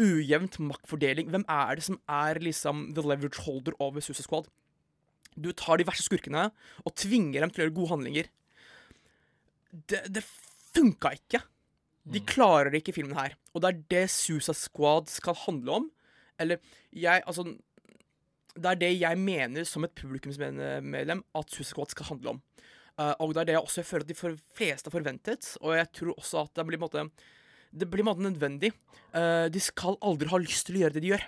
ujevnt maktfordeling. Hvem er det som er liksom the leverage holder over Suicide Squad? Du tar de verste skurkene og tvinger dem til å gjøre gode handlinger. Det, det funka ikke. De klarer det ikke i filmen her. Og det er det Suicide Squad skal handle om. Eller jeg Altså Det er det jeg mener som et publikumsmedlem at Suicide Squad skal handle om. Uh, og det er det jeg også føler at de fleste har forventet. Og jeg tror også at det blir på en måte Det blir måte nødvendig. Uh, de skal aldri ha lyst til å gjøre det de gjør.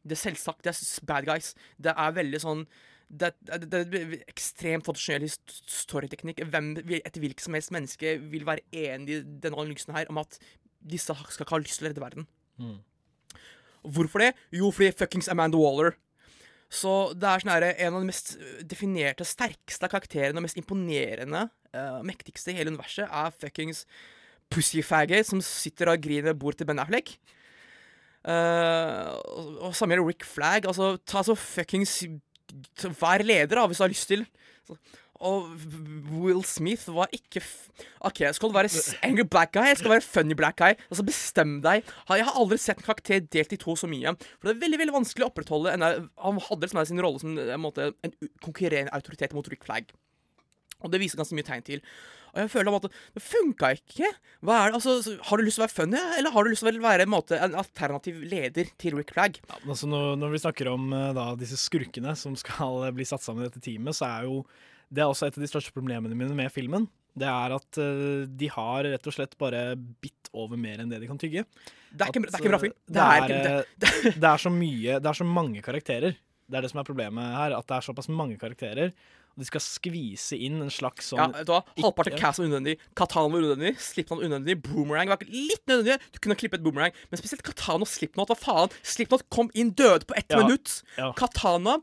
Det er selvsagt. Det er bad guys. Det er veldig sånn det, det, det er ekstremt tradisjonell storyteknikk. Hvem, et hvilket som helst menneske vil være enig i denne analysen her om at disse skal ikke ha lyst til å redde verden. Mm. Hvorfor det? Jo, fordi fuckings Amanda Waller. Så det er sånn her, en av de mest definerte, sterkeste karakterene og mest imponerende, uh, mektigste i hele universet, er fuckings Pussyfaggot som sitter og griner bort til Ben Affleck. Uh, og, og samme gjelder Rick Flagg. Altså, ta så fuckings Vær leder, da, hvis du har lyst til. Så- Og Will Smith var ikke OK, skal du være angry black guy, jeg skal være funny black guy. Altså, bestem deg. Jeg har aldri sett en karakter delt i to så mye. For det er veldig veldig vanskelig å opprettholde en, Han hadde liksom sin rolle som en, måte, en konkurrerende autoritet mot Rick Flagg. Og det viser ganske mye tegn til. Og jeg føler at det funka ikke. Hva er det? Altså, har du lyst til å være funny, eller har du lyst til å være en, måte, en alternativ leder til Rick Flag? Altså når, når vi snakker om eh, da, disse skurkene som skal eh, bli satt sammen i dette teamet, så er jo det er også et av de største problemene mine med filmen. Det er at uh, de har rett og slett bare bitt over mer enn det de kan tygge. Det er ikke, det er ikke en bra film. Det Det er er, det, eh, det er så mye Det er så mange karakterer. Det er det som er problemet her. At det er såpass mange karakterer. De skal skvise inn en slags sånn ja, vet du hva? Halvparten av cast var unødvendig. Katana var unødvendig. Slipknot unødvendig. Boomerang var litt nødvendig. Du kunne klippet boomerang. Men spesielt Katana og Slipknot. Hva faen? Slipknot kom inn døde på ett Ja, minutt. ja. Katana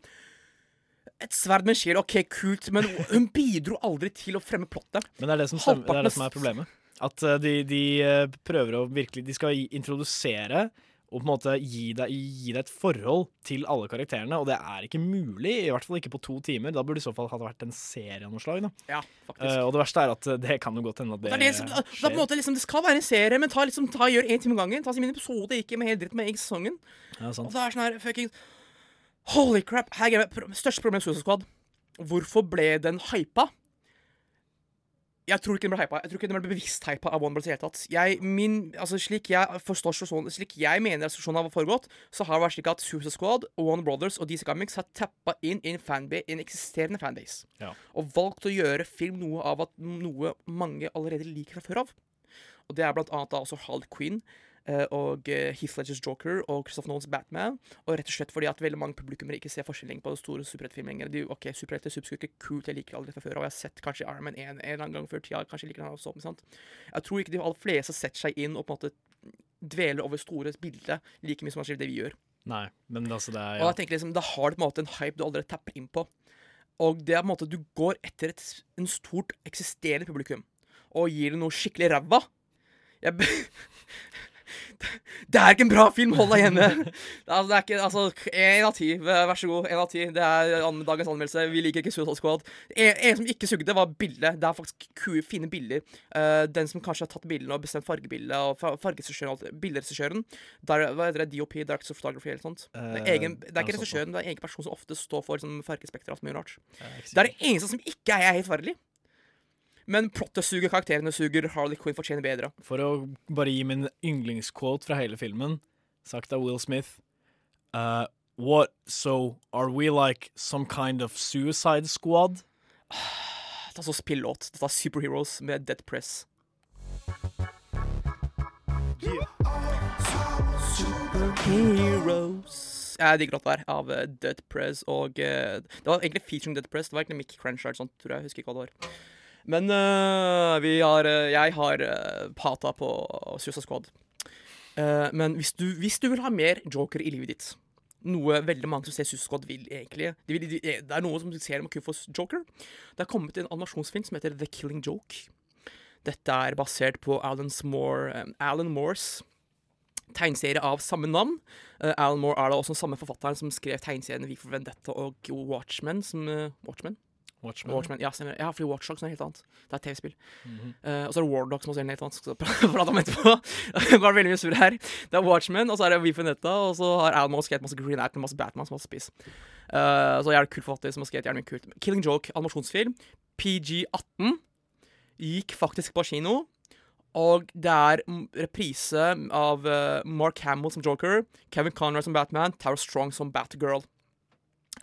Et sverd med en sjel, OK, kult, men hun bidro aldri til å fremme plottet. Men det er det som, stemmer, det, er det som er problemet. At eh, de, de eh, prøver å virkelig De skal introdusere og på en måte gi deg, gi deg et forhold til alle karakterene, og det er ikke mulig. I hvert fall ikke på to timer. Da burde det i så fall ha vært en serie av noe slag. Da. Ja. Eh, og det verste er at eh, det kan jo godt hende at det, Det, det, som, er på en måte liksom, det skal være en serie, men ta, liksom, ta, gjør én time om gangen. Ta sin episode, ikke med helt dritt med i sesongen. Ja. Og det er sånn her fucking Holy crap. Her er største problem med Suicide Squad. Hvorfor ble den hypa? Jeg tror ikke den ble hypa. Jeg tror ikke den ble bevisst hypa av One Brother i det hele tatt. Jeg, min, altså, slik jeg forstår sånn, Slik jeg mener at situasjonen har foregått, så har det vært slik at Suicide Squad, One Brothers og DC Comics har tappa inn i en, fanbase, en eksisterende fanbase. Ja. Og valgt å gjøre film noe av at noe mange allerede liker fra før av. Og det er blant annet da også Harley Quinn, og eh, Heath Ledgers Joker og Christopher Nolans Batman. Og rett og slett fordi at veldig mange publikummere ikke ser forskjellen på store superheltfilmer lenger. De, ok, Superhelter, superskurker, kult, jeg liker allerede fra før, og jeg har sett kanskje Iron Man 1 en eller annen gang før tida. Kanskje liker den også, men sant? Jeg tror ikke de aller fleste setter seg inn og på en måte dveler over store bilder like mye som kanskje det vi gjør. Nei, men altså det er Og jeg tenker liksom, Da har du på en måte en hype du allerede tapper inn på. Og det er på en måte du går etter et, en stort eksisterende publikum og gir det noe skikkelig ræva. Jeg, det er ikke en bra film! Hold deg hjemme! Altså, det er ikke, altså, Én av ti. Vær så god. En av ti. Det er dagens anmeldelse. Vi liker ikke Suicide Squad. En, en som ikke sugde, var bildet. Det er faktisk kue, fine bilder. Uh, den som kanskje har tatt bildene og bestemt fargebildet, og bilderegissøren Hva heter det? DOP, Director of Photography eller sånt. det, er Eh, egen, det er ikke regissøren, det er en egen person som ofte står for liksom, fargespekter og alt mye rart. Jeg er Det er det eneste som ikke er helt forferdelig. Men plottet suger, karakterene suger, Harley Quinn fortjener bedre. For å bare gi min yndlingsquote fra hele filmen, sagt av Will Smith uh, What, so are we like some kind of suicide squad? Det er så spillåt. Dette er Superheroes med Dead Press. Superheroes Jeg digger låta der, av eh, Dead Press og uh, Det var egentlig featuring Dead Press. Det var egentlig Mick Crenchard, sånt, tror jeg. jeg. Husker ikke hva det var. Men uh, vi har eh, Jeg har uh, pata på Susa Squad. Uh, men hvis du, hvis du vil ha mer Joker i livet ditt noe veldig mange som ser Susa Squad vil, egentlig. De vil, de, det er noen som ser dem kun for Joker. Det har kommet en animasjonsfilm som heter The Killing Joke. Dette er basert på Alan, Moore, um, Alan Moores tegneserie av samme navn. Uh, Alan Moore er da også samme forfatteren som skrev tegneseriene Vi for Vendetta og Watchmen. Som, uh, Watchmen? Watchmen. Watchmen. Ja, stemmer. Ja, fordi Watchdogs er noe helt annet. Det er TV-spill. Mm -hmm. uh, og så er det Wardogs, som også er noe helt annet. Skal prate om etterpå. det var veldig mye surr her. Det er Watchmen, og så er det Vendetta, og så har Alan Moore skrevet masse Green Act masse Batman som har spiss. Uh, så jævlig kult forfatter som har skrevet jævlig mye kult. Killing Joke, animasjonsfilm. PG18. Gikk faktisk på kino. Og det er reprise av uh, Mark Hamill som Joker, Kevin Conrad som Batman, Tara Strong som Batgirl.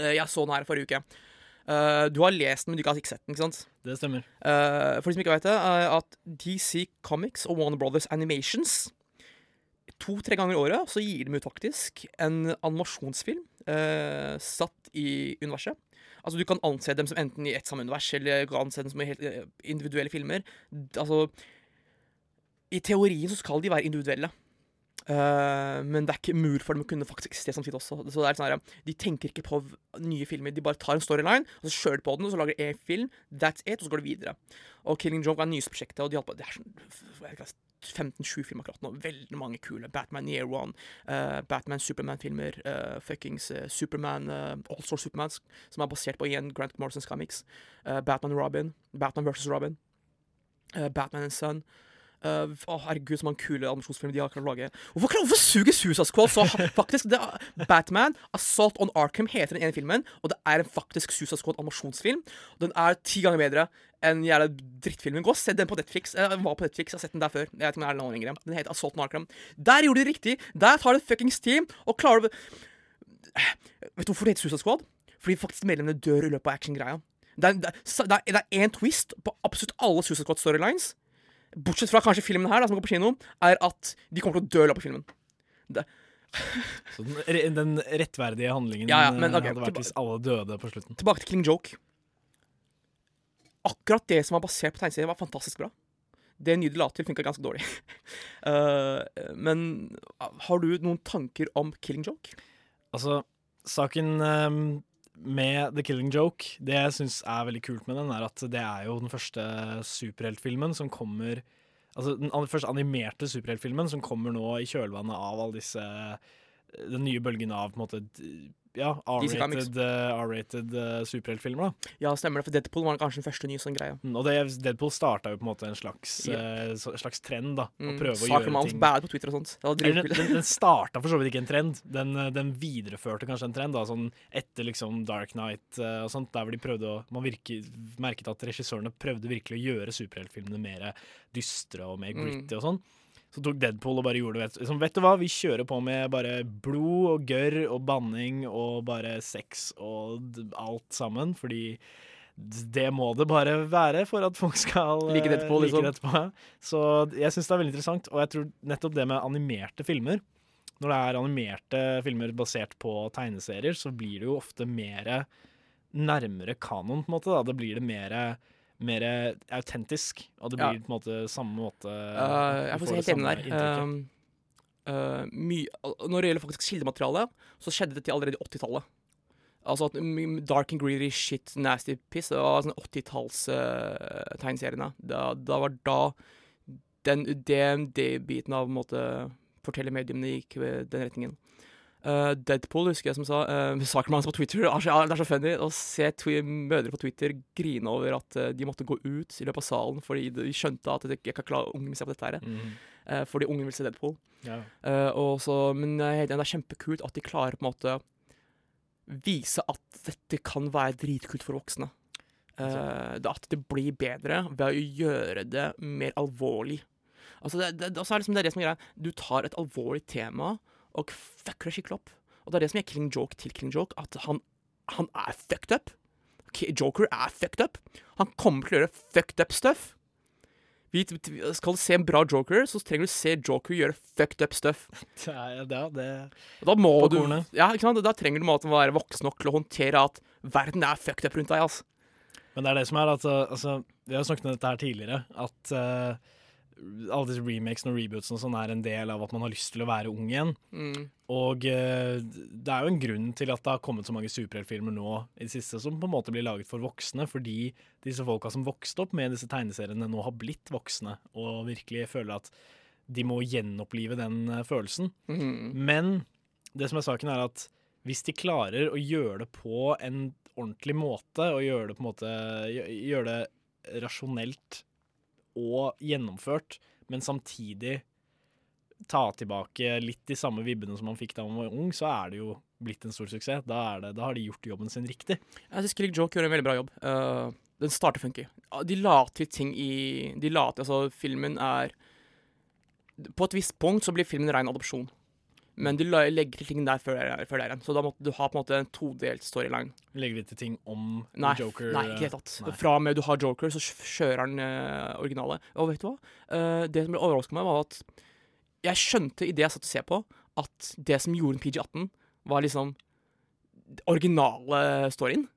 Uh, jeg så den her forrige uke. Eh, du har lest den, men du har ikke sett den, ikke sant? Det stemmer. Uh, for de som ikke vet det, er at DC Comics og Warner Brothers Animations to-tre ganger i året så gir de ut faktisk en animasjonsfilm satt i universet. Altså Du kan anse dem som enten i ett samme univers, eller kan anse dem som helt individuelle filmer. Altså I teorien så skal de være individuelle. Eh, men det er ikke mur for dem å kunne faktisk eksistere samtidig også. Så det er sånn her, De tenker ikke på nye filmer. De bare tar en storyline, og så kjører de på den, og så lager de en film. That's it, og så går de videre. Og Killing Joke er nyeste prosjektet, og de på, det er sånn jeg vet ikke, 15-7 filmer akkurat nå. Veldig mange kule. Batman Year One, uh, Batman Superman-filmer, uh, fuckings uh, Superman, uh, Allstar Superman, som er basert på igjen Grant Morrisons comics. Batman Robin, Batman versus Robin, Batman and Son. Eh, Å, herregud, så mange kule animasjonsfilmer de har klart å lage. Hvorfor, hvorfor suger Suicide Squad så? Faktisk, det er Batman Assault on Arkham heter den ene filmen, og det er en faktisk Suicide Squad animasjonsfilm. Den er ti ganger bedre enn jævla drittfilmen. Gå og se den på Netflix. Jeg var på Netflix, jeg har sett den der før. Jeg vet ikke om den er. Den heter Assault on Arkham. Der gjorde de det riktig. Der tar det et fuckings team og klarer å Vet du hvorfor det heter Suicide Squad? Fordi faktisk medlemmene dør i løpet av actiongreia. Det det, det det er én twist på absolutt alle Suicide Squad storylines. Bortsett fra kanskje filmen her, da, som går på kino, er at de kommer til å dø i løpet av filmen. Det, Så den, den rettverdige handlingen Ja, ja, men okay, hadde vært hvis alle døde på slutten. Tilbake til Killing Joke. Akkurat det som var basert på tegneserien, var fantastisk bra. Det nye de la til, funka ganske dårlig. uh, men har du noen tanker om Killing Joke? Altså, saken ehm, med The Killing Joke, det jeg syns er veldig kult med den, er at det er jo den første superheltfilmen som kommer Altså den første animerte superheltfilmen som kommer nå i kjølvannet av alle disse Den nye bølgen av på en måte ja, R-rated uh, R-rated, eh, superheltfilmer. da Ja, stemmer det, for Deadpool var kanskje den første nye sånn greie. Mm, Og det, Deadpool starta jo på en måte en slags, yep. uh, slags trend, da. Å Mm, prøve å gjøre ting bad på Twitter og sånt. Det var Eller, den, den starta for så vidt ikke en trend. Den, eh, den videreførte kanskje en trend. Da, sånn etter liksom Dark Knight uh, og sånt, der hvor de prøvde å Man virke, merket at regissørene prøvde virkelig å gjøre superheltfilmene mer dystre og mer Mm. gritty og sånn. Så tok Deadpool og bare gjorde det. Liksom, vet du hva, vi kjører på med bare blod og gørr og banning og bare sex og alt sammen, fordi det må det bare være for at folk skal eh, Like Deadpool, like liksom. Deadpool. Så jeg syns det er veldig interessant, og jeg tror nettopp det med animerte filmer Når det er animerte filmer basert på tegneserier, så blir det jo ofte mer nærmere kanon, på en måte. Da. Det blir det mer mer autentisk, og det Ja. blir på en måte samme måte uh, jeg får se helt enig der. Uh, når det gjelder faktisk kildemateriale, så skjedde dette allerede i 80-tallet. Altså at Dark and Greedy Shit Nasty Piss Det var sånn 80-tallstegnseriene. Uh, da, da var da den, DMD-biten av på en måte fortellermediumene gikk den retningen. Uh, Deadpool husker jeg som sa uh, Sakerman på Twitter. Det er så, det er så funny å se mødre på Twitter grine over at uh, de måtte gå ut i løpet av salen fordi de skjønte at de ikke kan klare ungen min se på dette her. Mm. Uh, fordi ungen vil se Deadpool. Ja. Og så, men jeg det er kjempekult at de klarer på en måte vise at dette kan være dritkult for voksne. Det at det blir bedre ved å gjøre det mer alvorlig. Altså det, det, det, er liksom det, er det som er greia. Du tar et alvorlig tema og fucker det skikkelig opp. Og det er det som gjør killing joke til killing joke, at han, han er fucked up. Joker er fucked up. Han kommer til å gjøre fucked up stuff. Vi, skal du se en bra joker, så trenger du se joker gjøre fucked up stuff. Det er, det, det, da må På du. Ja? Da trenger du måten en måte å være voksen nok til å håndtere at verden er fucked up rundt deg. altså. Men det er det som er at uh, altså, Vi har snakket om dette her tidligere. At uh, alle disse remakesene og rebootsene og sånn er en del av at man har lyst til å være ung igjen. Mm. Og uh, det er jo en grunn til at det har kommet så mange superheltfilmer nå i det siste som på en måte blir laget for voksne, fordi disse folka som vokste opp med disse tegneseriene, nå har blitt voksne og virkelig føler at de må gjenopplive den uh, følelsen. Mm. Men det som er saken, er at hvis de klarer å gjøre det på en ordentlig måte, og gjøre det på en måte Gjøre det rasjonelt og gjennomført, men samtidig ta tilbake litt de samme vibbene som man fikk da man var ung, så er det jo blitt en stor suksess. Da, det, da har de gjort jobben sin riktig. Jeg syns Killing Joke gjør en veldig bra jobb. Uh, den starter funky. De la til ting i De la Altså, filmen er På et visst punkt så blir filmen ren adopsjon. Men du legger til ting der før, før der igjen. Så da måtte du ha på en måte en todelt storyline. Legger de til ting om Nei, Joker? nei ikke helt tatt. Nei. Fra og med du har Joker, så kjører han uh, originale. Og vet du hva? Uh, det som ble overrasket meg, var at jeg skjønte i det jeg satt og så på, at det som gjorde en PG-18, var liksom originale storyen.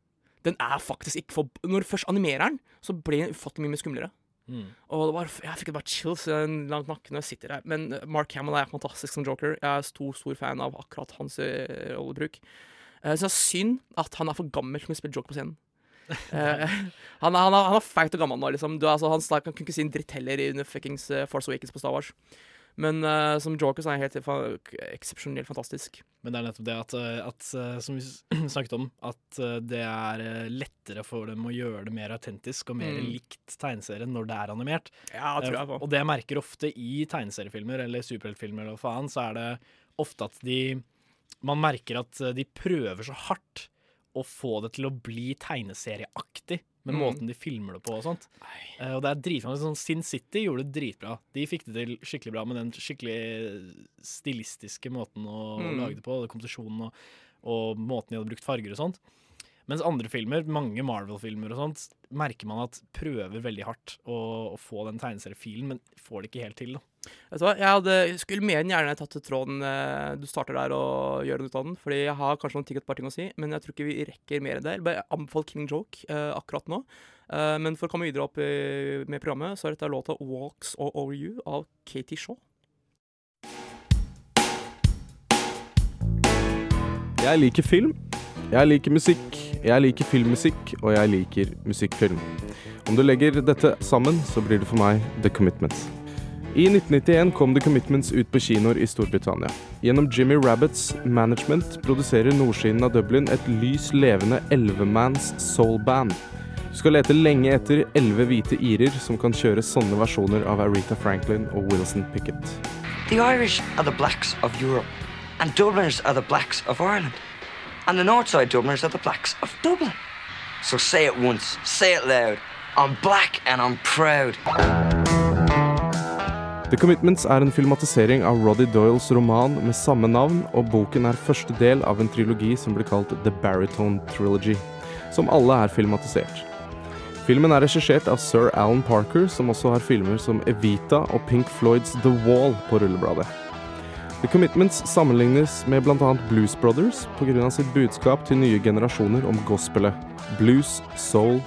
Den er faktisk ikke for Når du først animerer den, så blir den ufattelig mye mer skumlere. Mm. Og var, jeg fikk bare chills langt nakken når jeg sitter her. Men eh, Mark Hamill er fantastisk som Joker. Jeg er stor, stor fan av akkurat hans eh, rollebruk. Eh, så det er synd at han er for gammel til å spille Joker på scenen. uh, han, er, han, er, han er feit og gammel nå, liksom. Du, altså, han han kunne ikke si en dritt heller under fuckings Force Awakens på Star Wars. Men uh, som Joker så er han helt fa eksepsjonelt fantastisk. Men det er nettopp det at, eh, at eh, som vi snakket om, at det er lettere for dem å gjøre det mer autentisk og mer Mm. likt tegneserien når det er animert. Ja, det tror jeg på. Og det jeg merker ofte i tegneseriefilmer eller superheltfilmer eller hva faen, så er det ofte at de Man merker at de prøver så hardt å få det til å bli tegneserieaktig med Mm. måten de filmer det på og sånt. Uh, og det er dritbra. Sånn Sin City gjorde det dritbra. De fikk det til skikkelig bra med den skikkelig stilistiske måten å, å Mm. lage det på, komposisjonen og, og måten de hadde brukt farger og sånt. Mens andre filmer, mange Marvel-filmer og sånt, merker man at prøver veldig hardt å, å få den tegneseriefilen, men får det ikke helt til. da. Vet du hva, jeg hadde, skulle mer enn gjerne tatt tråden eh, du starter der og gjør noe ut av den. Fordi jeg har kanskje noen ting, et par ting å si, men jeg tror ikke vi rekker mer enn det. Jeg bare anbefaler King Joke eh, akkurat nå. Eh, men for å komme videre opp i, med programmet, så er dette låta 'Walks All Over You' av Katie Shaw. Jeg liker film, jeg liker musikk, jeg liker filmmusikk, og jeg liker musikkfilm. Om du legger dette sammen, så blir det for meg The Commitments. I 1991 kom The Commitments ut på kinoer i Storbritannia. Gjennom Jimmy Rabbits management produserer nordsiden av Dublin et lys levende ellevemanns soul-band. Du skal lete lenge etter elleve hvite irer som kan kjøre sånne versjoner av Aretha Franklin og Wilson Pickett. The Irish are the blacks of Europe, and Dubliners are the blacks of Ireland, and the Northside Dubliners are the blacks of Dublin. So say it once, say it loud. I'm black and I'm proud. The Commitments er en filmatisering av Roddy Doyles roman med samme navn, og boken er første del av en trilogi som blir kalt The Baritone Trilogy, som alle er filmatisert. Filmen er regissert av sir Alan Parker, som også har filmer som Evita og Pink Floyds The Wall på rullebladet. The Commitments sammenlignes med bl.a. Blues Brothers pga. sitt budskap til nye generasjoner om gospelet, blues, soul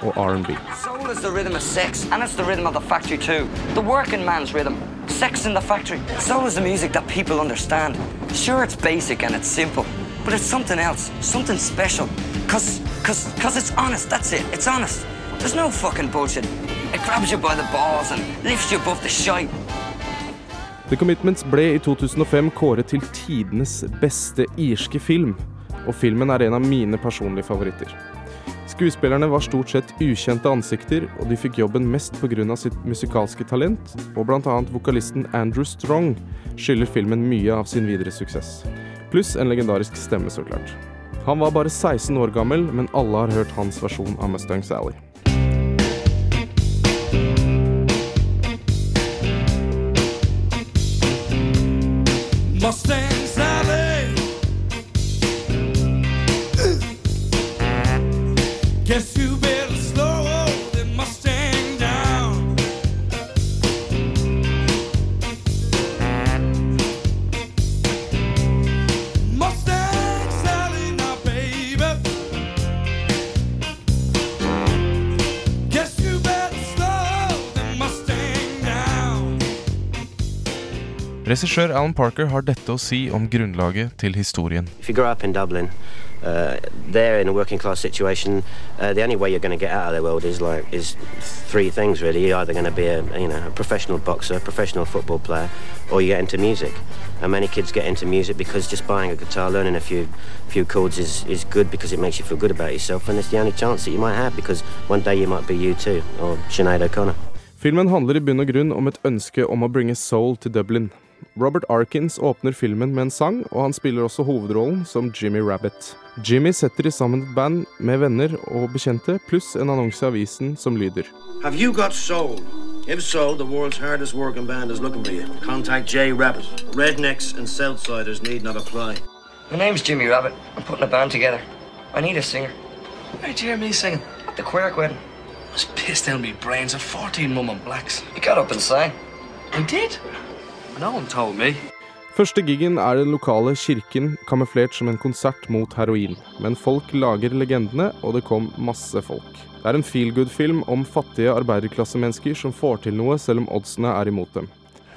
og R&B. Soul is the rhythm of sex, and it's the rhythm of the factory too. The working man's rhythm. Sex in the factory. Soul is the music that people understand. Sure, it's basic and it's simple, but it's something else, something special. Cause, cause, cause it's honest, that's it, it's honest. There's no fucking bullshit. It grabs you by the balls and lifts you above the shite. The Commitments ble i 2005 kåret til tidenes beste irske film, og filmen er en av mine personlige favoritter. Skuespillerne var stort sett ukjente ansikter, og de fikk jobben mest pga. sitt musikalske talent, og bl.a. vokalisten Andrew Strong skylder filmen mye av sin videre suksess. Pluss en legendarisk stemme, så klart. Han var bare 16 år gammel, men alle har hørt hans versjon av Mustang Sally. Regissør Alan Parker har dette å si om grunnlaget til historien. If you grow up in Dublin, uh, in a working class situation, uh, the only way you're going to get out of the world is like is three things really. You're either going to be a you know a professional boxer, a professional football player, or you get into music. And many kids get into music because just buying a guitar, learning a few few chords is, is good because it makes you feel good about yourself, and it's the only chance that you might have because one day you might be you too, or Sinead O'Connor. Filmen handler i bunn og grunn om et ønske om å bringe soul til Dublin. Robert Arkins åpner filmen med en sang, og han spiller også hovedrollen som Jimmy Rabbit. Jimmy setter sammen et band med venner og bekjente, pluss en annonse i avisen som lyder. Have you got soul? If so, the world's hardest working band is looking for you. Contact Jay Rabbit. Rednecks and Southsiders need not apply. My name's Jimmy Rabbit. I'm putting a band together. I need a singer. Where'd you hear me singing? At the Quirk wedding. I was pissed out of me brains at 14 mum and blacks. You got up and sang. I did? No one told me. Første gigen er den lokale kirken kamuflert som en konsert mot heroin. Men folk lager legendene, og det kom masse folk. Det er en feelgood-film om fattige arbeiderklassemennesker som får til noe selv om oddsene er imot dem.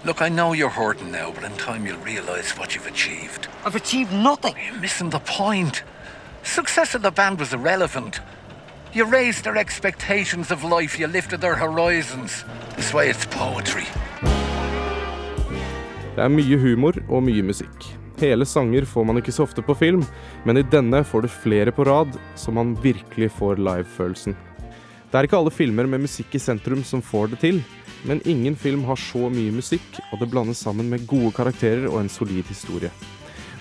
Look, I know you're hurting now, but in time you'll realize what you've achieved. I've achieved nothing. You're missing the point. Success of the band was irrelevant. You raised their expectations of life, you lifted their horizons. This way it's poetry. Det er mye humor og mye musikk. Hele sanger får man ikke så ofte på film, men i denne får du flere på rad, så man virkelig får live-følelsen. Det er ikke alle filmer med musikk i sentrum som får det til, men ingen film har så mye musikk, og det blandes sammen med gode karakterer og en solid historie.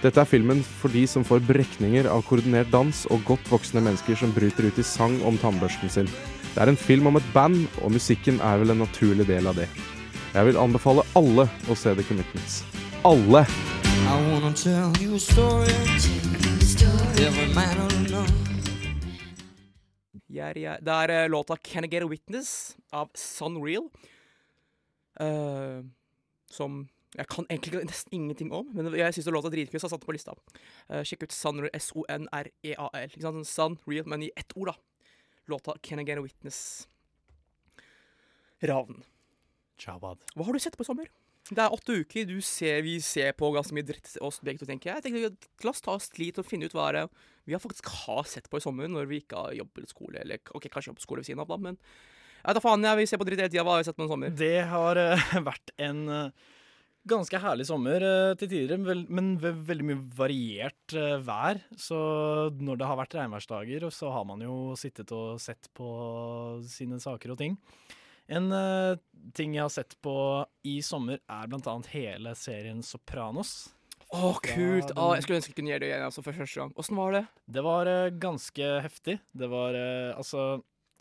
Dette er filmen for de som får brekninger av koordinert dans og godt voksne mennesker som bryter ut i sang om tannbørsten sin. Det er en film om et band, og musikken er vel en naturlig del av det. Jeg vil anbefale alle å se The Commitments. Alle! Ja, ja. Det er eh, låta 'Can I Get A Witness' av Sunreal. Uh, som jeg kan egentlig nesten ingenting om, men jeg syns låta er dritkul, så jeg satte den på lista. Uh, sjekk ut Sunreal, S-O-N-R-E-A-L. Ikke sant? Sånn Sunreal, men i ett ord, da. Låta 'Can I Get A Witness'. Ravn. Jawad. Hva har du sett på i sommer? Det er åtte uker. Du ser, vi ser på ganske mye dritt oss begge to, tenker jeg. jeg tenkte, La oss ta oss litt og finne ut hva det vi har faktisk har sett på i sommer, når vi ikke har jobb eller skole. Eller ok, kanskje jobb og skole ved siden av, da, men jeg vet da faen, jeg vil se på dritt hele tida. Hva har vi sett på i sommer? Det har uh, vært en uh, ganske herlig sommer uh, til tider, men ve veldig mye variert vær. Så når det har vært regnværsdager, så har man jo sittet og sett på sine saker og ting. En uh, ting jeg har sett på i sommer, er blant annet hele serien Sopranos. Å, kult! den- Å, jeg skulle ønske jeg kunne gjøre det igjen altså, for første gang. Åssen var det? Det var uh, ganske heftig. Det var uh, Altså,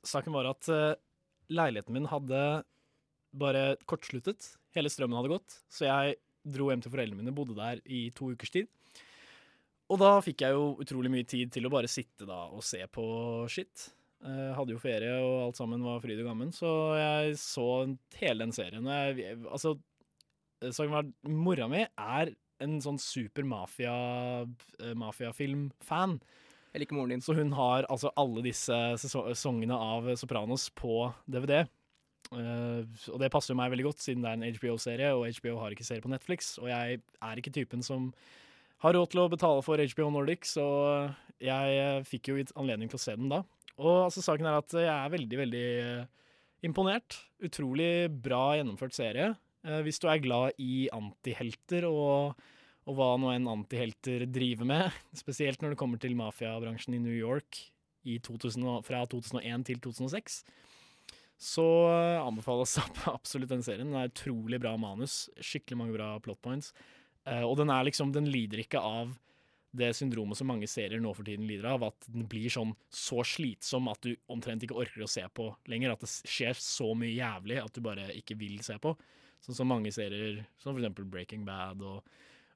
saken var at leiligheten min hadde bare kortsluttet. Hele strømmen hadde gått, så jeg dro hjem til foreldrene mine, bodde der i to ukers tid. Og da fikk jeg jo utrolig mye tid til å bare sitte da og se på shit. Eh, hadde jo ferie, og alt sammen var fryd og gammen, så jeg så hele den serien. Jeg, altså, var Mora mi er en sånn super mafia, eh. Jeg liker moren din. Så hun har altså alle disse seso- sesongene av Sopranos på DVD. Uh, og det passer jo meg veldig godt, siden det er en HBO-serie, og HBO har ikke serie på Netflix. Og jeg er ikke typen som har råd til å betale for HBO Nordic, så jeg eh, fikk jo anledning til å se den da. Og altså, saken er at jeg er veldig, veldig eh, imponert. Utrolig bra gjennomført serie. Eh, hvis du er glad i antihelter og, og hva nå en antihelter driver med, spesielt når det kommer til mafiabransjen i New York i 2000, fra 2001 til 2006, så eh, anbefales absolutt den serien. Den er utrolig bra manus, skikkelig mange bra plot points. Og den er liksom, den lider ikke av det syndromet som mange serier nå for tiden lider av, at den blir sånn så slitsom at du omtrent ikke orker å se på lenger. At det skjer så mye jævlig at du bare ikke vil se på. Sånn som mange serier, som eksempel Breaking Bad og,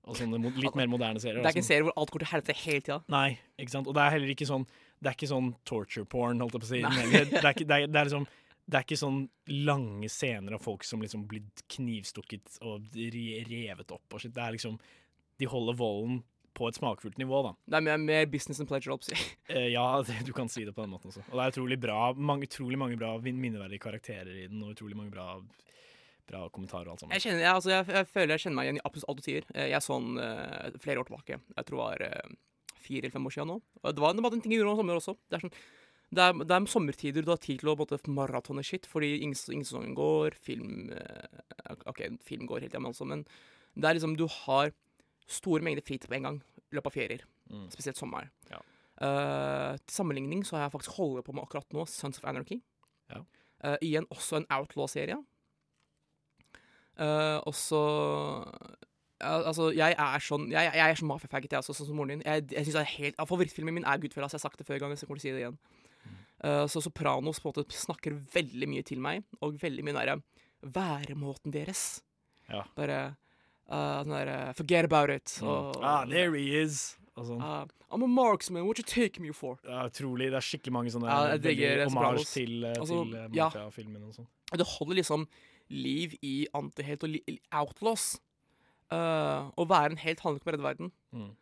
og sånne litt mer moderne serier. Det er ikke en serie hvor alt går til helvete hele tida. Nei, ikke sant. Og det er heller ikke sånn Det er ikke sånn torture porn, holdt jeg på å si. Det, det, er ikke, det, er, det er liksom det er ikke sånn lange scener av folk som liksom blir knivstukket og revet opp og shit. Det er liksom De holder volden på et smakfullt nivå, da. Det er mer, business and pleasure, oppsi. Eh, ja, det, du kan si det på den måten også. Og det er utrolig bra, mange, utrolig mange bra minneverdige karakterer i den, og utrolig mange bra, bra kommentarer og alt sammen. Jeg, kjenner, jeg, altså, jeg, jeg føler jeg kjenner meg igjen i absolutt alt du sier. Eh, Jeg så den uh, flere år tilbake. Jeg tror det var uh, fire eller fem år siden nå. Det var, det var en ting jeg gjorde om sommer også. Det er, sånn, det er, det er sommertider du har tid til å maratone shit, fordi ingen, ingen sesongen går, film OK, film går helt igjen, altså, men det er liksom Du har store mengder fritid på en gang i løpet av ferier. Mm. Spesielt sommer. Ja. Uh, til sammenligning så har jeg faktisk holdt på med akkurat nå Sons of Anarchy. Ja. Uh, igjen også en Outlaw-serie. Uh, og så ja, Altså, jeg er sånn Jeg, jeg er sånn mafiafaggot, jeg også, sånn som moren din. Jeg, jeg synes det er helt, Favorittfilmen min er Goodfellas. Jeg har sagt det før ganger, så jeg kommer til å si det igjen. Eh, så Sopranos på en måte snakker veldig mye til meg, og veldig mye nære væremåten deres. Ja. Bare uh, sånn derre Forget about it. Mm. Og, Ah, there he is! Og sånn. Uh, I'm a marksman, what you take me for? Ja, utrolig. Det er skikkelig mange sånne Ja, Sopranos. til, eh, Altså, til mafiafilmen ja. og sånn. Det holder liksom liv i antihelt og outlaws. Uh, å være en helt handler ikke om å redde verden. Mm.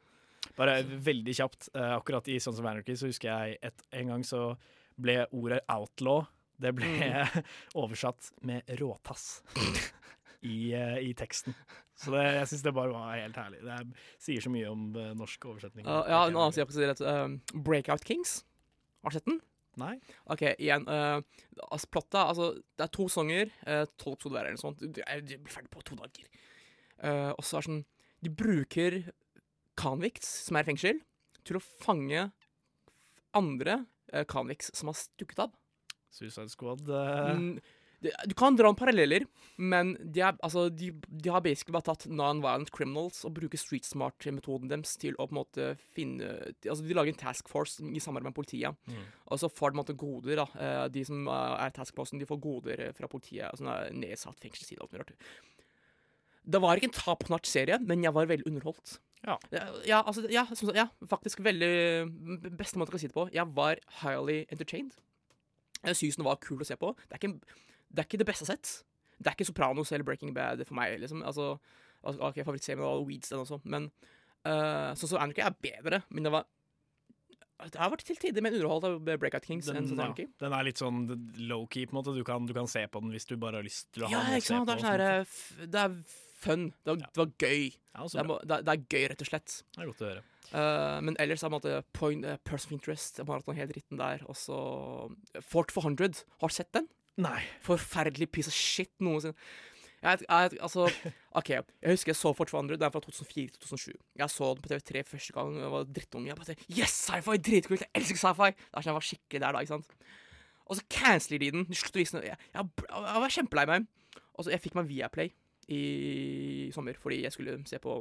Bare veldig kjapt. eh, akkurat i Sons of Anarchy så husker jeg et, en gang så ble ordet outlaw Det ble Mm. oversatt med råtass i, eh, i teksten. Så det, jeg syns det bare var helt herlig. Det er, sier så mye om uh, norsk oversetning. Uh, ja, en annen side kan rett. Um, Breakout Kings. Har du sett den? Nei. OK, igjen. Uh, altså, plotta Altså, det er to sanger. Uh, Tolv episoder hver eller noe sånt. Du, er- du blir ferdig på to dager. Og så er det sånn De bruker convicts, som er i fengsel, til å fange andre uh, convicts som har stukket av. Suicide Squad Uh... Mm, det, du kan dra om paralleller, men de, er, altså, de, de har basically bare tatt non-violent criminals og bruker street smart-metoden deres til å på en måte finne Altså, de lager en task force i samarbeid med politiet. Mm. Og så får de på en måte goder, da. Eh, De som eh, er task forcen, de får goder eh, fra politiet. og sånn, nedsatt fengselstid og alt mulig rart. Det var ikke en top-notch serie, men jeg var veldig underholdt. Ja. Ja, altså, ja, som ja, faktisk veldig Beste måte kan si det på. Jeg var highly entertained. Jeg syns den var kul å se på. Det er ikke, det, er ikke det beste jeg har sett. Det er ikke Sopranos eller Breaking Bad for meg. liksom. Altså, altså, ok, Favorittserien var Weeds, den også, men uh, sånn som Anarchy er bedre. Men det var Det har vært til tider mer underholdt av Breakout Kings den, sånn ja, den er litt sånn low-key, på en måte. Du kan, du kan se på den hvis du bare har lyst til å ha Ja, noe å se på. Det er sånn f- Det er fun. Det var, det var gøy. Ja, det, er, det, er, gøy, rett og slett. Det er godt å høre. Uh, men ellers er måte point, uh, person of interest. Noe helt dritten der. Og så Fort 400. Har du sett den? Nei. Forferdelig piece of shit noensinne. Jeg, jeg, altså, OK, jeg husker jeg så Fort 400. Den er fra 2004-2007. Jeg så den på TV3 første gang jeg var drittunge. Jeg bare Yes, sci-fi! Dritkult! Jeg elsker sci-fi! Det er sånn jeg var skikkelig der da, ikke sant. Og så canceler de den. De slutter å vise den. Jeg, jeg, jeg var kjempelei meg. Og så Jeg fikk meg Viaplay i sommer fordi jeg skulle se på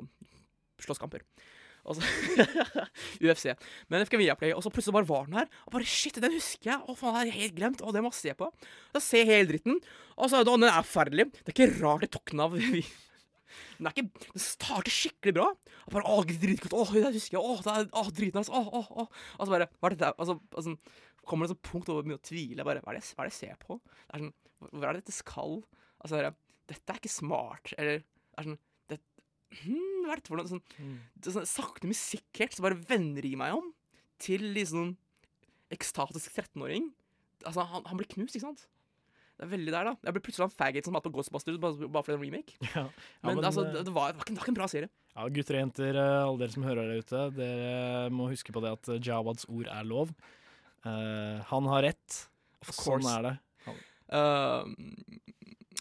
slåsskamper. Og så UFC. Men fikk Viaplay, og så plutselig bare var den her. Og bare shit, den husker jeg! Å faen, det er helt glemt. Å, det må jeg se på. Da ser jeg hele dritten. Og så, den er forferdelig. Det er ikke rart det tok den av. Den er ikke Den starter skikkelig bra. Og bare, åh, dritkult. åh, det husker jeg. åh, det er åh, dritnice. åh, åh, åh. Og så bare Hva er dette? Altså, altså kommer det et punkt hvor jeg å tvile. Bare, hva, er det, hva er det jeg ser på? Det er sånn, hva er det dette skal? Altså, det er, dette er ikke smart. Eller det er sånn det, hmm, for noe? Sånn, er sånn, sakte, men sikkert så bare vender i meg om til liksom ekstatisk 13-åring. Altså, han, han blir knust, ikke sant? Det er veldig der, da. Jeg ble plutselig en faggot som hadde på Ghostbusters bare, bare for en remake. Ja, men, men, altså, eh, det, det, var, det, var ikke, det var ikke en bra serie. Ja, gutter og jenter, eh, alle dere som hører der ute, dere må huske på det at eh, Jawads ord er lov. Uh, han har rett. Of Sånn er det. Uh,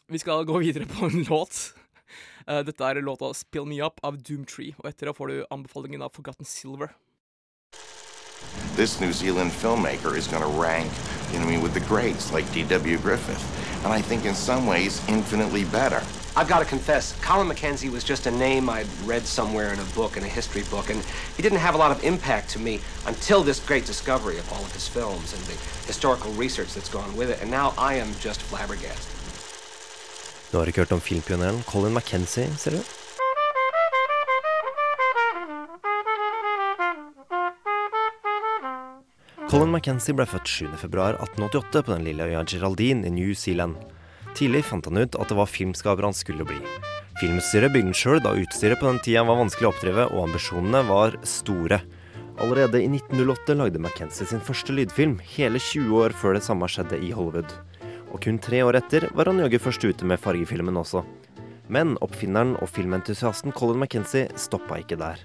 vi skal gå videre på en låt. Uh, dette er låta 'Spill Me Up' av Doomtree. Og etter det får du anbefalingen av Forgotten Silver. This New Zealand filmmaker is going to rank, you know, I mean, with the greats like D.W. Griffith, and I think in some ways infinitely better. I've got to confess, Colin Mackenzie was just a name I'd read somewhere in a book, in a history book, and he didn't have a lot of impact to me until this great discovery of all of his films and the historical research that's gone with it, and now I am just flabbergasted. Du har ikke hørt om filmpioneren Colin McKenzie, ser du? Colin McKenzie ble født 7.2.1888 på den lille øya Geraldine i New Zealand. Tidlig fant han ut at det var filmskaper han skulle bli. Filmstyret bygde han sjøl, da utstyret på den tida var vanskelig å oppdrive, og ambisjonene var store. Allerede i 1908 lagde McKenzie sin første lydfilm, hele 20 år før det samme skjedde i Hollywood. Og kun tre år etter var han jaggu først ute med fargefilmen også. Men oppfinneren og filmentusiasten Colin McKenzie stoppa ikke der.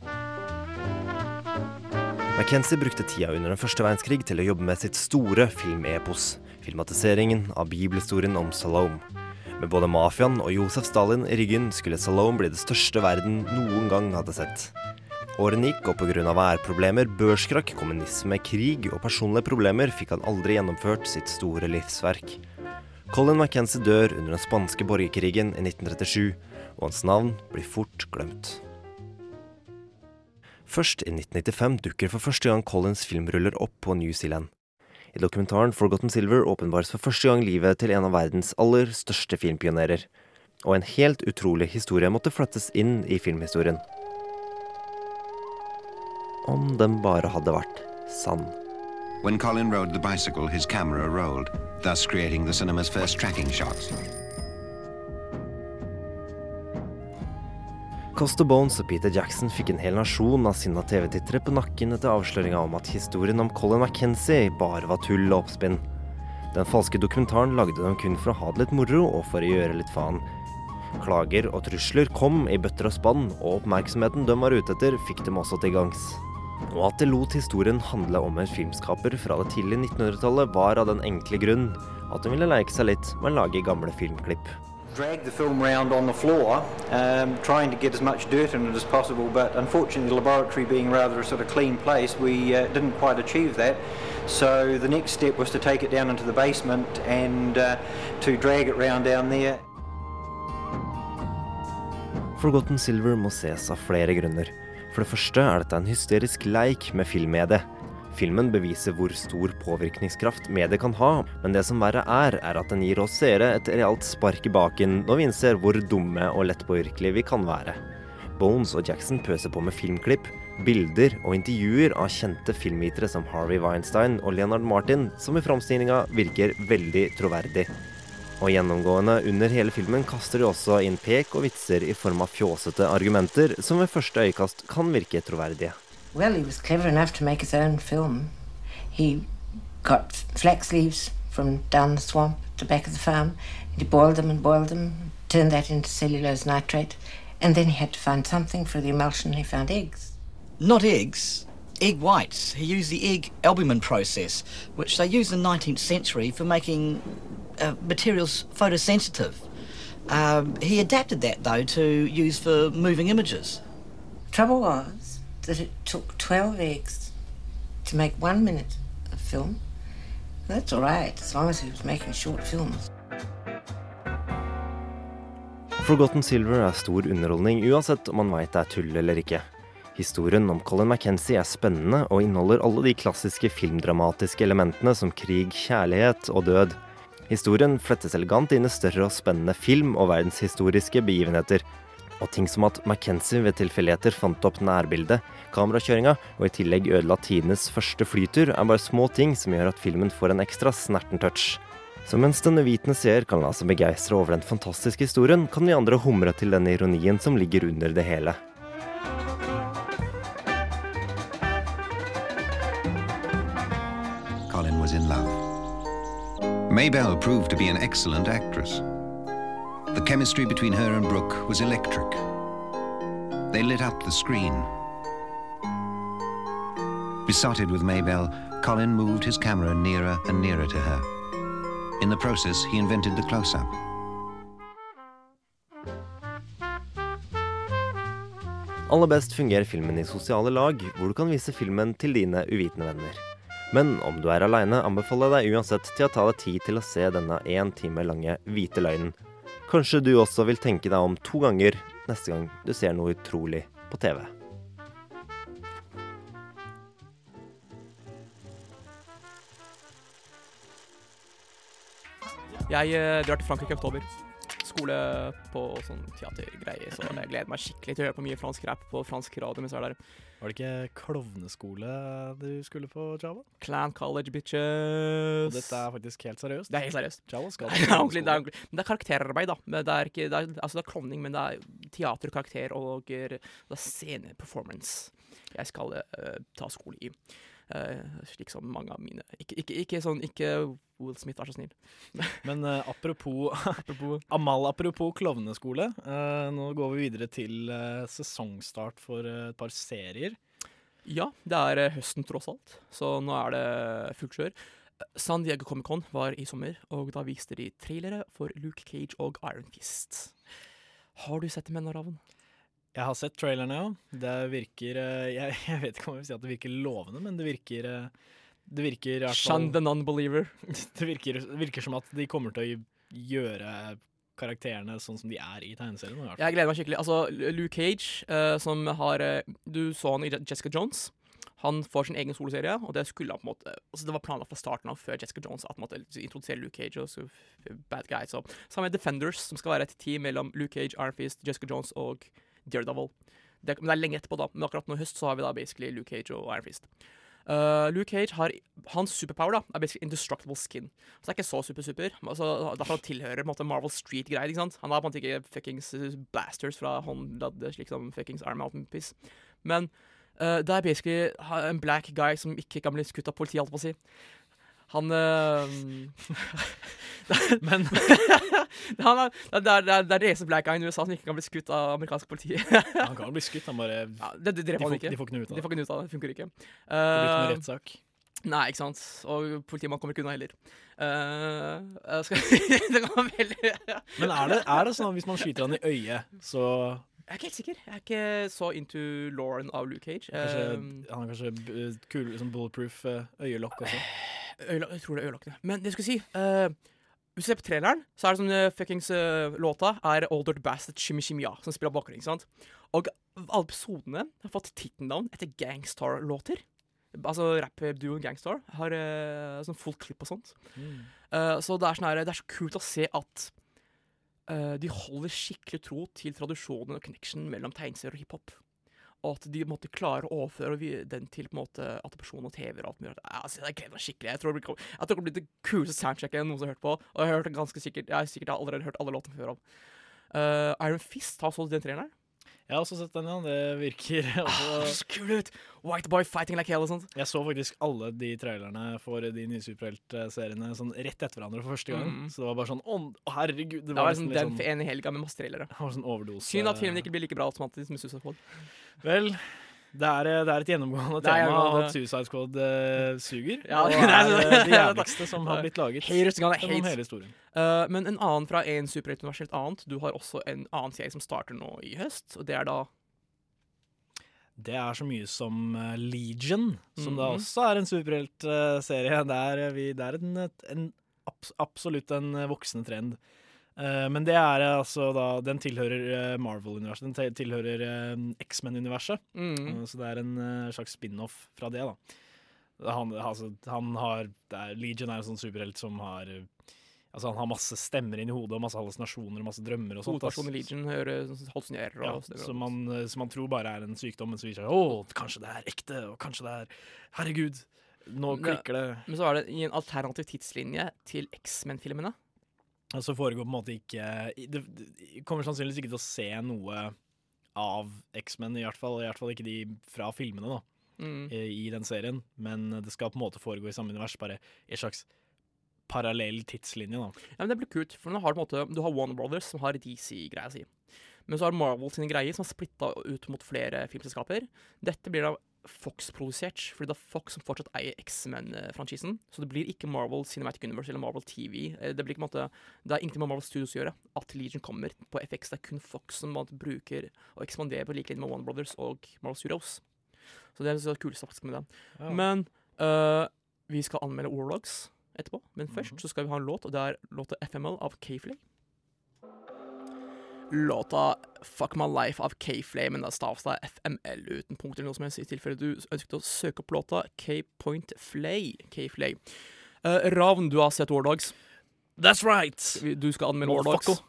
McKenzie brukte tida under den første verdenskrig til å jobbe med sitt store filmepos, filmatiseringen av bibelhistorien om Salome. Med både mafiaen og Josef Stalin i ryggen skulle Salome bli det største verden noen gang hadde sett. Årene gikk, og pga. værproblemer, børskrakk, kommunisme, krig og personlige problemer fikk han aldri gjennomført sitt store livsverk. Colin McKenzie dør under den spanske borgerkrigen i 1937, og hans navn blir fort glemt. Først i 1995 dukker for første gang Collins filmruller opp på New Zealand. I dokumentaren Forgotten Silver åpenbares for første gang livet til en av verdens aller største filmpionerer. Og en helt utrolig historie måtte flettes inn i filmhistorien. Om den bare hadde vært sann. When Colin rode the bicycle, his camera rolled, thus creating the cinema's first tracking shots. Costa Bones og Peter Jackson fikk en hel nasjon av sinna TV-tittere på nakken etter avsløringa om at historien om Colin McKenzie bare var tull og oppspinn. Den falske dokumentaren lagde de kun for å ha det litt moro og for å gjøre litt faen. Klager og trusler kom i bøtter og spann, og oppmerksomheten de var ute etter, fikk dem også til gangs. Og at det lot historien handle om en filmskaper fra det tidlige 1900-tallet, var av den enkle grunn at de ville leke seg litt med å lage gamle filmklipp. Drag the film round on the floor, um, trying to get as much dirt in it as possible. But unfortunately, the laboratory being rather a sort of clean place, we uh, didn't quite achieve that. So the next step was to take it down into the basement and uh, to drag it round down there. Forgotten Silver må ses av flere grunner. For det første er dette en hysterisk leik med filmmediet. Filmen beviser hvor stor påvirkningskraft mediet kan ha, men det som verre er, er at den gir oss seere et realt spark i baken når vi innser hvor dumme og lettpåvirkelige vi kan være. Bones og Jackson pøser på med filmklipp, bilder og intervjuer av kjente filmvitere som Harvey Weinstein og Leonard Martin, som i framstillinga virker veldig troverdig. Og gjennomgående under hele filmen kaster de også inn pek og vitser i form av fjåsete argumenter som ved første øyekast kan virke troverdige. Well, he was clever enough to make his own film. He got flax leaves from down the swamp at the back of the farm, and he boiled them and boiled them, turned that into cellulose nitrate, and then he had to find something for the emulsion. He found eggs. Not eggs, egg whites. He used the egg albumin process, which they used in the 19th century for making uh, materials photosensitive. Um, he adapted that, though, to use for moving images. Trouble was that it took 12 eggs to make one minute of film. That's all right, as long as he was making short films. Forgotten Silver er stor underholdning uansett om man veit det er tull eller ikke. Historien om Colin McKenzie er spennende og inneholder alle de klassiske filmdramatiske elementene som krig, kjærlighet og død. Historien flettes elegant inn i større og spennende film- og verdenshistoriske begivenheter. Og ting som at McKenzie ved tilfeldigheter fant opp nærbildet, kamerakjøringa og i tillegg ødela tidenes første flytur, er bare små ting som gjør at filmen får en ekstra snerten touch. Så mens den uvitende seer kan la seg begeistre over den fantastiske historien, kan vi andre humre til den ironien som ligger under det hele. Colin was in love. Maybelle proved to be an excellent actress. The chemistry between her and Brooke was electric. They lit up the screen. Besotted with Maybelle, Colin moved his camera nearer and nearer to her. In the process, he invented the close up. Aller best fungerer filmen i sosiale lag, hvor du kan vise filmen til dine uvitende venner. Men om du er aleine, anbefaler jeg deg uansett til å ta deg tid til å se denne én time lange hvite løgnen. Kanskje du også vil tenke deg om to ganger neste gang du ser noe utrolig på TV. Jeg eh, drar til Frankrike i oktober. Skole på sånn teatergreier, så jeg gleder meg skikkelig til å høre på mye fransk rap på fransk radio mens jeg er der. Var det ikke klovneskole du skulle på, Java? Clan College, bitches. Og dette er faktisk helt seriøst? Det er helt seriøst. Java skal er ordentlig, det er det er karakterarbeid, da. Men det er ikke, det er, altså det er klovning, men det er teater, karakter og eh, det er sceneperformance jeg skal uh, ta skole i. Eh, slik som mange av mine Ikke, ikke, ikke sånn Ikke Will Smith, vær så snill. Men uh, apropos, Amal, apropos klovneskole. Uh, nå går vi videre til sesongstart for et par serier. Ja, det er høsten tross alt, så nå er det fullt kjør. San Diego Comic-Con var i sommer, og da viste de trailere for Luke Cage og Iron Fist. Har du sett dem ennå, Ravn? Jeg har sett trailerne, ja. Det virker eh, jeg, jeg vet ikke om jeg vil si at det virker lovende, men det virker eh, Det virker Shun the non-believer. Det virker, virker som at de kommer til å gjøre karakterene sånn som de er i tegneserien. i. Jeg gleder meg skikkelig. Altså, Luke Cage, uh, som har Du så han i Jessica Jones. Han får sin egen soloserie, og det skulle han på en måte Altså det var planlagt fra starten av, før Jessica Jones, at han måtte introdusere Luke Cage og så bad guys. Sammen med Defenders, som skal være et team mellom Luke Cage, Iron Fist, Jessica Jones og Daredevil. Det, men det er lenge etterpå, da. Men akkurat nå i høst så har vi da basically Luke Cage og Iron Fist. Uh, Luke Cage har Hans superpower da er basically indestructible skin. Så det er ikke så super-super. Altså, derfor han tilhører på en måte Marvel Street-greier. ikke sant? Han er på en måte ikke fuckings uh, blasters fra håndladde, slik som fuckings Iron Mountain piss. Men uh, det er basically en black guy som ikke kan bli skutt av politiet, alt på å si. Han Men han er, det, er, det, er, det er det eneste black guyen i USA som ikke kan bli skutt av amerikansk politi. Han kan bli skutt, han bare ja, det, det, de, dreper han får, ikke. de får ikke noe ut av De får ikke noe ut av det. Det funker ikke. Det blir ikke noe Eh, rettssak. Nei, ikke sant. Og politimannen kommer ikke unna heller. Uh, skal, det kan veldig Men er det, er det sånn at hvis man skyter han i øyet, så Jeg er ikke helt sikker. Jeg er ikke så into Lauren av Luke Cage. kanskje, Eh, Han har kanskje kul, sånn bulletproof eh, øyelokk også? Jeg tror det er øyelokkene. Men det jeg skulle si uh, Hvis du ser på traileren, så er det sånn uh, fuckings uh, låta er Older Bastard Shimmy Shimmya, som spiller bakgrunn. sant? Og alle episodene har fått tittelnavn etter Gangstar-låter. Altså rappduoen Gangstar har uh, sånn fullt klipp og sånt. Eh, så det er, sånn her, det er så kult å se at eh, de holder skikkelig tro til tradisjonen og connection mellom tegneserier og hiphop. Og at de måtte klare å overføre den til på en måte attraksjon og TV. og alt mulig. Altså, gleder meg skikkelig. Jeg tror det det kommer bli det kuleste soundchecket jeg noensinne har hørt på. Og jeg har hørt det ganske sikkert, jeg har sikkert allerede hørt alle låtene før om. Uh, Iron Fist har så den traileren her. Jeg har også sett den, ja. Det virker Ah, kul ut! White boy fighting like hell og sånt. Jeg så faktisk alle de trailerne for de nye superheltseriene sånn rett etter hverandre for første gang. Mm. Så det var bare sånn Å, oh, herregud! Det var liksom nesten litt den for en helga med masse trailere. Det var sånn overdose. Synd at filmen ikke blir like bra som Suicide Squad. Vel, det er, det er et gjennomgående er tema at Suicide Squad uh, suger. Ja, det er er eh, det jævligste som har blitt laget gjennom hele historien. Uh, men en annen fra en superheltunivers et annet. Du har også en annen serie som starter nå i høst, og det er da Det er så mye som eh, Legion, som da Mhm. også er en superheltserie. det er, eh, vi- det er en, en abs absolutt en eh, voksende trend. Eh, men det er eh, altså da Den tilhører eh, Marvel-universet. Den tilhører X-Men-universet. Eh, så det er en slags spin-off fra det, da. Han, altså, han har det er, Legion er en sånn superhelt som har Altså Han har masse stemmer inn i hodet og masse hallusinasjoner og masse drømmer og sånt. Hovedpersonen i Legion hører hallusinerer Ja, og stemmer. som, man, som man tror bare er en sykdom, men så viser det seg å, kanskje det er ekte, og kanskje det er Herregud, nå klikker det. Men så er det i en alternativ tidslinje til X-Men-filmene. Så foregår på en måte ikke Det kommer sannsynligvis ikke til å se noe av X-Men, i hvert fall. I hvert fall ikke de fra filmene, da. Mm. I, I den serien. Men det skal på en måte foregå i samme univers, bare i en slags parallell tidslinje, da. Ja, men Det blir kult, for nå har du måte Du har Warner Brothers, som har DC-greia si. Men så har Marvel sine greier, som er splitta ut mot flere filmselskaper. Dette blir da Fox-produsert, fordi det er Fox som fortsatt eier X-Men-franchisen. Så det blir ikke Marvel Cinematic Universe eller Marvel TV. Eh, Det blir ikke måte Det er ingenting med Marvel Studios å gjøre at Legion kommer på FX. Det er kun Fox som måte bruker og ekspanderer på like linje med Warner Brothers og Marvel Studios. Så det er det kuleste faktisk med det. Ja. Men uh, vi skal anmelde Warlogs etterpå. Men først så skal vi ha en låt, og det er låta FML av K-Flay. Låta Fuck My Life av K-Flay, men det stavs da FML uten punkt eller noe som helst, i tilfelle du ønsket å søke opp låta K-Point Flay. K-Flay. Uh, Ravn, du har sett Wardogs. That's right! Du skal anmelde Motherfucker.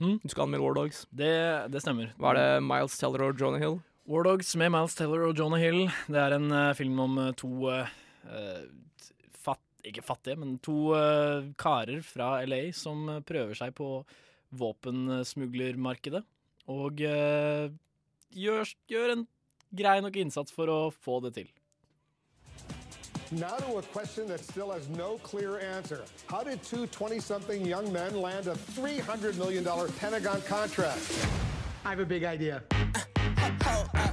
Wardogs. Du skal anmelde Wardogs. Det, det stemmer. Hva er det Miles Teller og Jonah Hill? Wardogs med Miles Teller og Jonah Hill. Det er en uh, film om uh, to fatt, Ikke fattige, men to karer fra LA som prøver seg på våpensmuglermarkedet. Og eh, gjør, gjør en grei nok innsats for å få det til. Now to a question that still has no clear answer. How did two 20-something young men land a $300 million Pentagon contract? I have a big idea.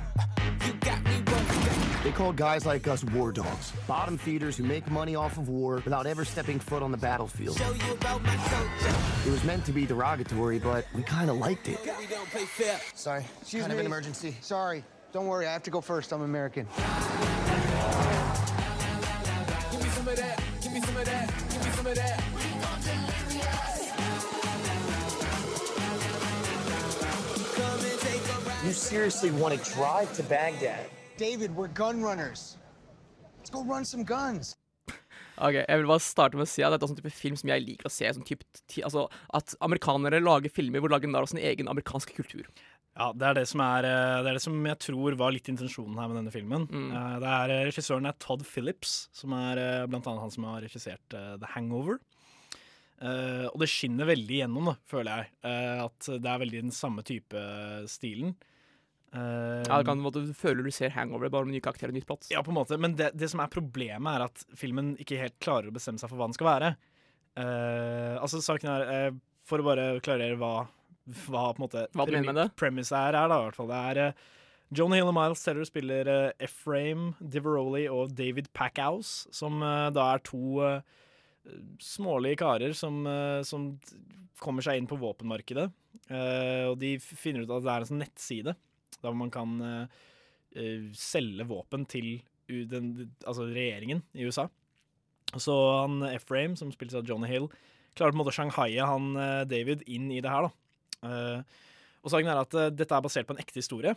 They called guys like us war dogs, bottom feeders who make money off of war without ever stepping foot on the battlefield. It was meant to be derogatory, but we kind of liked it. Sorry. Excuse kind of an emergency. Sorry. Don't worry, I have to go first. I'm American. Give me some of that. Give me some of that. Give me some of that. You seriously want to drive to Baghdad? David, we're gun runners. Let's go run some guns. Ok, Jeg vil bare starte med å si at dette er sånn type film som jeg liker å se. Sånn type, altså At amerikanere lager filmer hvor de lager narr av sin egen amerikanske kultur. Ja, det er det som er eh, Det er det som jeg tror var litt intensjonen her med denne filmen. Mm. Det er eh, Regissøren er Todd Phillips, som er eh, blant annet han som har regissert eh, The Hangover. Eh, og det skinner veldig gjennom, da, føler jeg. eh, at det er veldig den samme type stilen. Eh, Ja, det kan, måte, Du føler du ser hangover, bare med nye karakterer og nytt plott. ja, på en måte. Men det, det som er problemet, er at filmen ikke helt klarer å bestemme seg for hva den skal være. Uh, altså, saken er uh, For å bare klarere hva, hva på en måte Hva du mener premise er, er da, i hvert fall. Det er John Hill og Miles Teller spiller uh, Ephraim Diveroli og David Packhouse, som da er to smålige karer som, som kommer seg inn på våpenmarkedet. Og de finner ut at det er en sånn nettside der man kan eh, eh, selge våpen til den, altså regjeringen i USA. Så han Ephraim, som spilles av Johnny Hill, klarer på en måte å shanghaie han eh, David inn i det her. da. Og saken er at dette er basert på en ekte historie.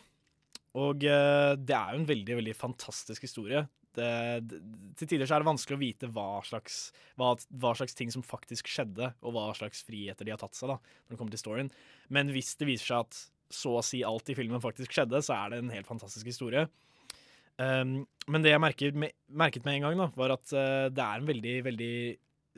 Og det er jo en veldig veldig fantastisk historie. Det, det, til tider så er det vanskelig å vite hva slags, hva, hva slags ting som faktisk skjedde, og hva slags friheter de har tatt seg da, når det kommer til storyen. Men hvis det viser seg at så å si alt i filmen faktisk skjedde, så er det en helt fantastisk historie. Um, men det jeg merket med, merket med en gang, da, var at uh, det er en veldig, veldig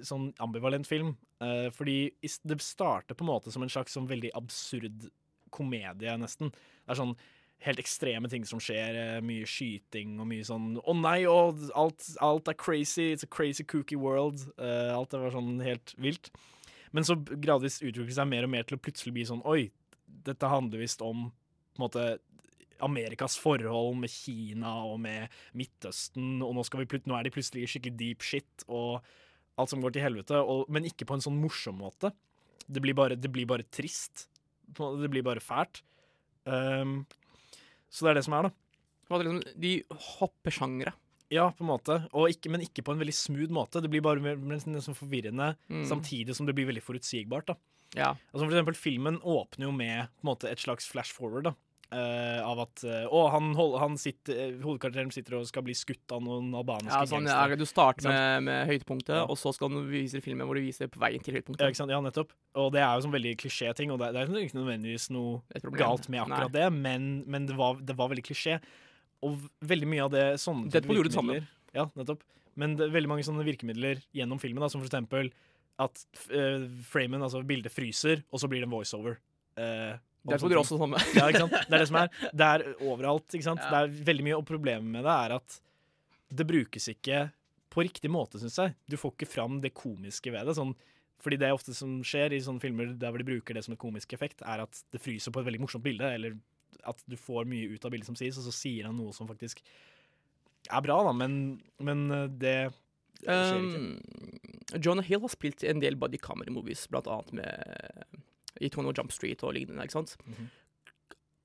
sånn ambivalent film. Uh, fordi det starter på en måte som en slags sånn veldig absurd komedie, nesten. Det er sånn helt ekstreme ting som skjer. eh, mye skyting og mye sånn Å nei, oh, alt, alt er crazy. It's a crazy cookie world. Uh, alt var sånn helt vilt. Men så gradvis utvikler det seg mer og mer til å plutselig bli sånn Oi, dette handler visst om på en måte Amerikas forhold med Kina og med Midtøsten, og nå, nå er de plutselig i skikkelig deep shit, og alt som går til helvete, og, men ikke på en sånn morsom måte. Det blir bare, det blir bare trist. Det blir bare fælt. Um, så det er det som er, da. Liksom, de hopper sjangre. Ja, på en måte, ikke, men ikke på en veldig smooth måte. Det blir bare mer, mer nesten forvirrende, Mm. samtidig som det blir veldig forutsigbart. da. Ja. Altså for eksempel, Filmen åpner jo med måte, et slags flash forward. da. Uh, av at uh, Å, han, hold, han sitter, eh, hovedkarakteren sitter og skal bli skutt av noen albanske Ja, sånn, ja, du starter med, med høydepunktet, Ja. og så skal du vise filmen hvor du viser på veien til Ja, høydepunktet. sant? ja, nettopp. Og det er jo sånn veldig klisjé-ting, og det, det er ikke nødvendigvis noe galt med akkurat Nei. det, men, men det, var, det var veldig klisjé. Og veldig mye av det sånne Deadpool gjorde det samme. Ja, nettopp. Men det veldig mange sånne virkemidler gjennom filmen, da, som for eksempel at uh, framen, altså bildet, fryser, og så blir det en voiceover. Uh, Deadpool gjør også samme. ja, ikke sant? Det er det som er. Det er overalt, ikke sant. Ja. Det er veldig mye, og problemet med det er at det brukes ikke på riktig måte, syns jeg. Du får ikke fram det komiske ved det. Sånn, fordi det er ofte som skjer i sånne filmer der hvor de bruker det som et komisk effekt, er at det fryser på et veldig morsomt bilde, eller at du får mye ut av bildet som sies, og så sier han noe som faktisk er bra, da, men, men uh, det. Um, Jonah Hill har spilt en del body comedy-movies, blant annet med i 21 Jump Street og lignende. ikke sant? Mhm.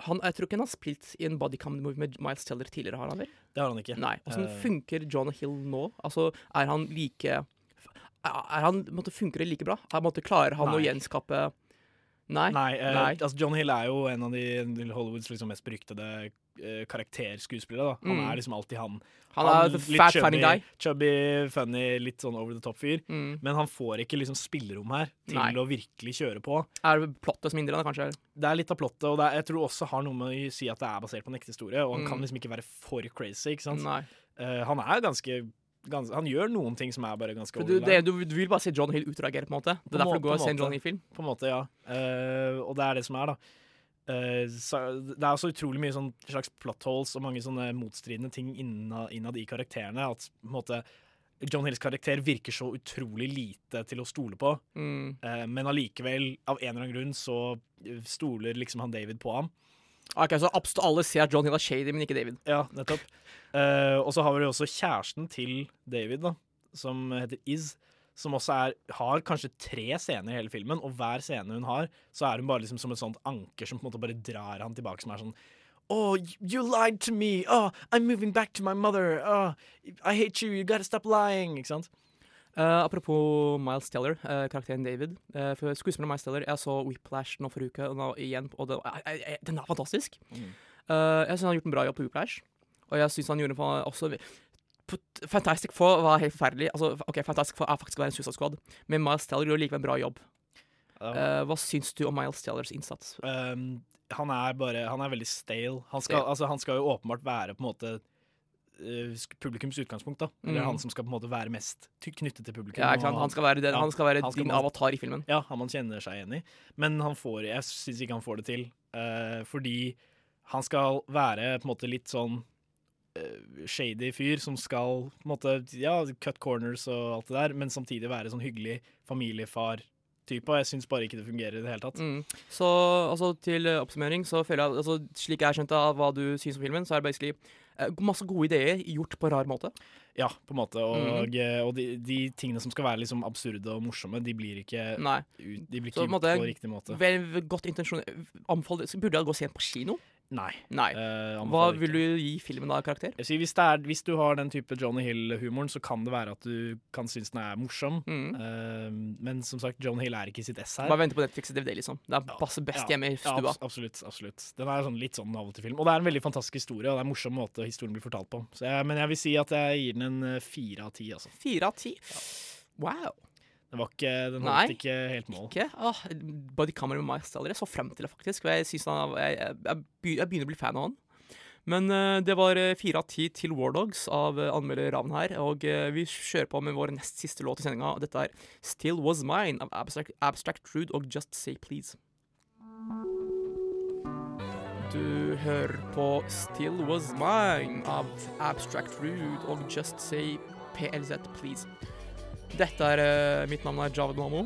han, jeg tror ikke han har spilt i en body comedy-movie med Miles Teller tidligere, har han vel? Det har han ikke. Nei. Hvordan uh, funker Jonah Hill nå? Altså, er han like Er han, måtte, Funker det like bra? Er, måtte, klarer han å gjenskape Nei? Nei, eh, Nei. altså John Hill er jo en av de Hollywoods liksom mest beryktede eh, karakterskuespillere. da. Han Mm. er liksom alltid han. Han er litt fat, funny guy. Chubby, funny, litt sånn over the top-fyr. Mm. Men han får ikke liksom spillerom her til Nei. å virkelig kjøre på. Er det plottet som hindrer han, kanskje? Det er litt av plottet, og det er, jeg tror også har noe med å si at det er basert på en ekte historie. Og han Mm. kan liksom ikke være for crazy. ikke sant? Nei. Uh, han er ganske, gans- Han gjør noen ting som er bare ganske du, det, du, du vil bare se John Hill utreagere, på en måte? Det er derfor du går og ser en. John Hill-film? På en måte, ja. Uh, og det er det som er, da. Uh, så, det er også utrolig mye sånn slags plot holes og mange sånne motstridende ting innad, innad i karakterene. At på en måte John Hills karakter virker så utrolig lite til å stole på. Mm. Uh, men allikevel, av en eller annen grunn, så stoler liksom han David på ham. Ok, Så absolutt alle ser at John Hill er shady, men ikke David. Ja, nettopp. Uh, og så har vi også kjæresten til David, da, som heter Iz. Som også er, har kanskje tre scener i hele filmen, og hver scene hun har, så er hun bare liksom som et sånt anker som på en måte bare drar han tilbake, som er sånn Oh, you lied to me! Oh, I'm moving back to my mother! Oh, I hate you! You gotta stop lying! Ikke sant? Eh, apropos Miles Teller, uh, karakteren David. Uh, for Skuespilleren Miles Teller Jeg så Whiplash nå forrige uke, og nå igjen, og det, eh, eh, den er fantastisk. Mm. Jeg syns han har gjort en bra jobb på Whiplash, og jeg syns han gjorde en også Fantastic Four var helt forferdelig. Altså, ok, Fantastic Four er faktisk være en Suicide Squad, men Miles Teller gjorde likevel en bra jobb. Hva syns du om Miles Tellers innsats? Um, han er bare Han er veldig stale. Han skal, Stale. altså, han skal jo åpenbart være på en måte uh, publikums utgangspunkt, da. Eller Mm. han som skal på en måte være mest knyttet til publikum. Ja, sant? Han skal være, den, han skal være han skal din avatar i filmen. Ja, han man kjenner seg igjen i. Men han får, jeg syns ikke han får det til. Uh, fordi han skal være på en måte litt sånn uh, shady fyr som skal på en måte, ja, cut corners og alt det der, men samtidig være sånn hyggelig familiefar-type. Og jeg syns bare ikke det fungerer i det hele tatt. Mm. Så altså, til eh, oppsummering så føler jeg altså, Slik jeg skjønte av hva du syns om filmen, så er det basically eh, masse gode ideer gjort på rar måte. Ja, på en måte. Og, mm. eh, og de, de tingene som skal være liksom absurde og morsomme, de blir ikke Nei. ut, de blir Så ikke på, en gjort måte, på riktig måte. Vel, godt intensjon Anfall, Burde jeg gå sent på kino? Nei. Nei. Uh, Hva vil du gi filmen av karakter? Jeg sier, hvis, er, hvis du har den type Johnny Hill-humoren, så kan det være at du kan synes den er morsom. Eh, men som sagt, Johnny Hill er ikke i sitt ess her. Mm. Bare vente på Netflix og DVD, liksom. Det er passer best Ja, hjemme i stua. Ja, absolutt. absolutt. Den er sånn, litt sånn av og det er en veldig fantastisk historie, og det er en morsom måte historien blir fortalt på. Så jeg, men jeg vil si at jeg gir den en eh, fire av ti, altså. Fire av ti? Wow. Den, var ikke, den Nei, holdt ikke helt mål. Ikke? Åh, Buddy Camera med Miles. Jeg så frem til det, faktisk. Jeg, synes han, jeg, jeg, begynner å bli fan av han. Men uh, det var eh, fire av ti til War Dogs av uh, anmelder Ravn her. Og uh, vi kjører på med vår nest siste låt i sendinga. Dette er Still Was Mine av Abstract, Abstract Rude og Just Say Please. Du hører på Still Was Mine av Abstract Rude og Just Say PLZ Please. Dette er eh, Mitt navn er Javed Mamo.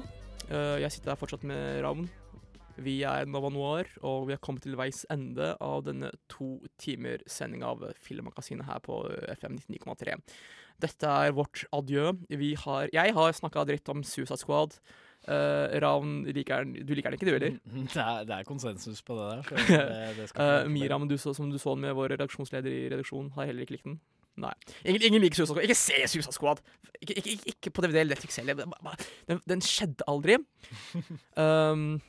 Eh, jeg sitter her fortsatt med Ravn. Vi er Nova Noir, og vi har kommet til veis ende av denne to timer sending av Filmmagasinet her på eh, FM 99,3. Dette er vårt adjø. Vi har Jeg har snakka dritt om Suicide Squad. Uh, Ravn liker Du liker den ikke, du heller? Det er, det er konsensus på det der. det, det Eh, Miram, du så, som du så med vår redaksjonsleder i redaksjonen, har heller ikke likt den. Nei. Ingen, ingen liker Suicide Squad. Ikke se Suicide Squad! Ikke, ikke, ikke, på DVD eller Netflix heller. Den, den skjedde aldri. um,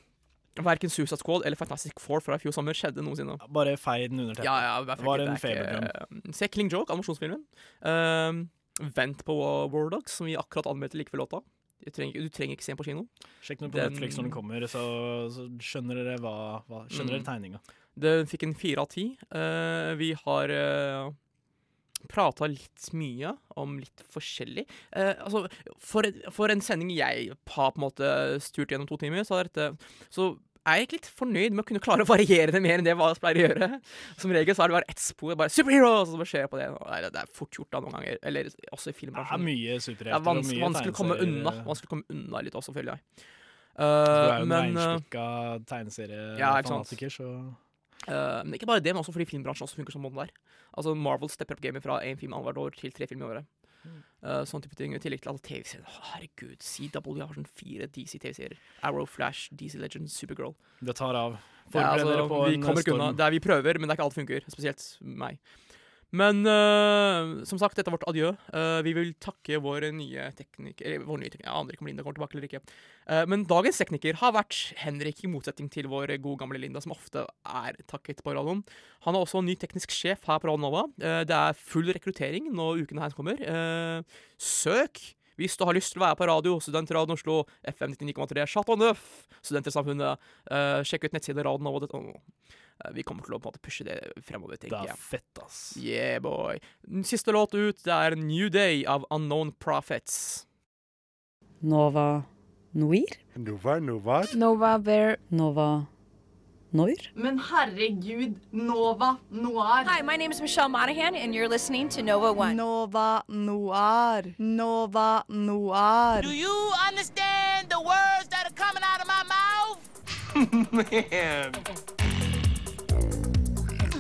verken Suicide Squad eller Fantastic Four fra i fjor sommer skjedde noensinne. Bare fei den under teppet. Ja, ja, det var en feberdrøm. Se Killing Joke, animasjonsfilmen. Um, vent på War Dogs, som vi akkurat anmeldte like før låta. Du trenger, du trenger, ikke se den på kino. Sjekk den på den, Netflix når den kommer, så, så skjønner dere hva, hva Skjønner mm. dere tegninga. Den fikk en fire av ti. Uh, vi har uh, prata litt mye om litt forskjellig. Eh, altså, for, for, en sending jeg har på en måte sturt gjennom to timer, så dette Så er jeg ikke litt fornøyd med å kunne klare å variere det mer enn det hva jeg pleier å gjøre. Som regel så er det bare ett spor, bare 'superhero', så bare skjer på det. Nei, det er fort gjort da noen ganger. Eller også i filmbransjen. Det er mye superhelter og vanskelig, mye vanskelig å komme unna. Vanskelig å komme unna litt også, føler jeg. Uh, du er jo en reinspikka tegneseriefanatiker, ja, så Uh, men ikke bare det, men også fordi filmbransjen også funker som måten der. Altså Marvel stepper opp gamet fra én film annethvert år til tre filmer i året. Uh, sånn type ting. I tillegg til alle TV-serier. Oh, herregud, CW har sånn fire DC-TV-serier. Arrow, Flash, DC Legends, Supergirl. Det tar av. Forbered ja, altså, på vi en kommer storm. Unna. Det er vi prøver, men det er ikke alt funker. Spesielt meg. Men uh, som sagt, dette er vårt adjø. Uh, vi vil takke vår nye tekniker Eller vår nye tekniker, jeg aner ikke om Linda kommer tilbake eller ikke. Uh, men dagens tekniker har vært Henrik, i motsetning til vår gode gamle Linda, som ofte er takket på radioen. Han er også ny teknisk sjef her på Radionova. Nova. det er full rekruttering når ukene her kommer. søk! Hvis du har lyst til å være på radio, Studentradioen Oslo, FM 99,3, Chateau Neuf, Studentersamfunnet, sjekk ut nettsiden radionova.no. Eh, vi kommer til å på en måte pushe det fremover, tenker jeg. Det er fett, ass. Yeah, boy. Siste låt ut, det er New Day av Unknown Prophets. Nova Noir? Nova Novar? Nova Bear. Nova Noir? Men herregud, Nova Noir. Hi, my name is Michelle Monahan, and you're listening to Nova One. Nova Noir. Nova Noir. Do you understand the words that are coming out of my mouth? Man.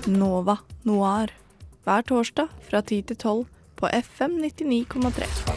Nova Noir hver torsdag fra 10 til 12 på FM 99,3.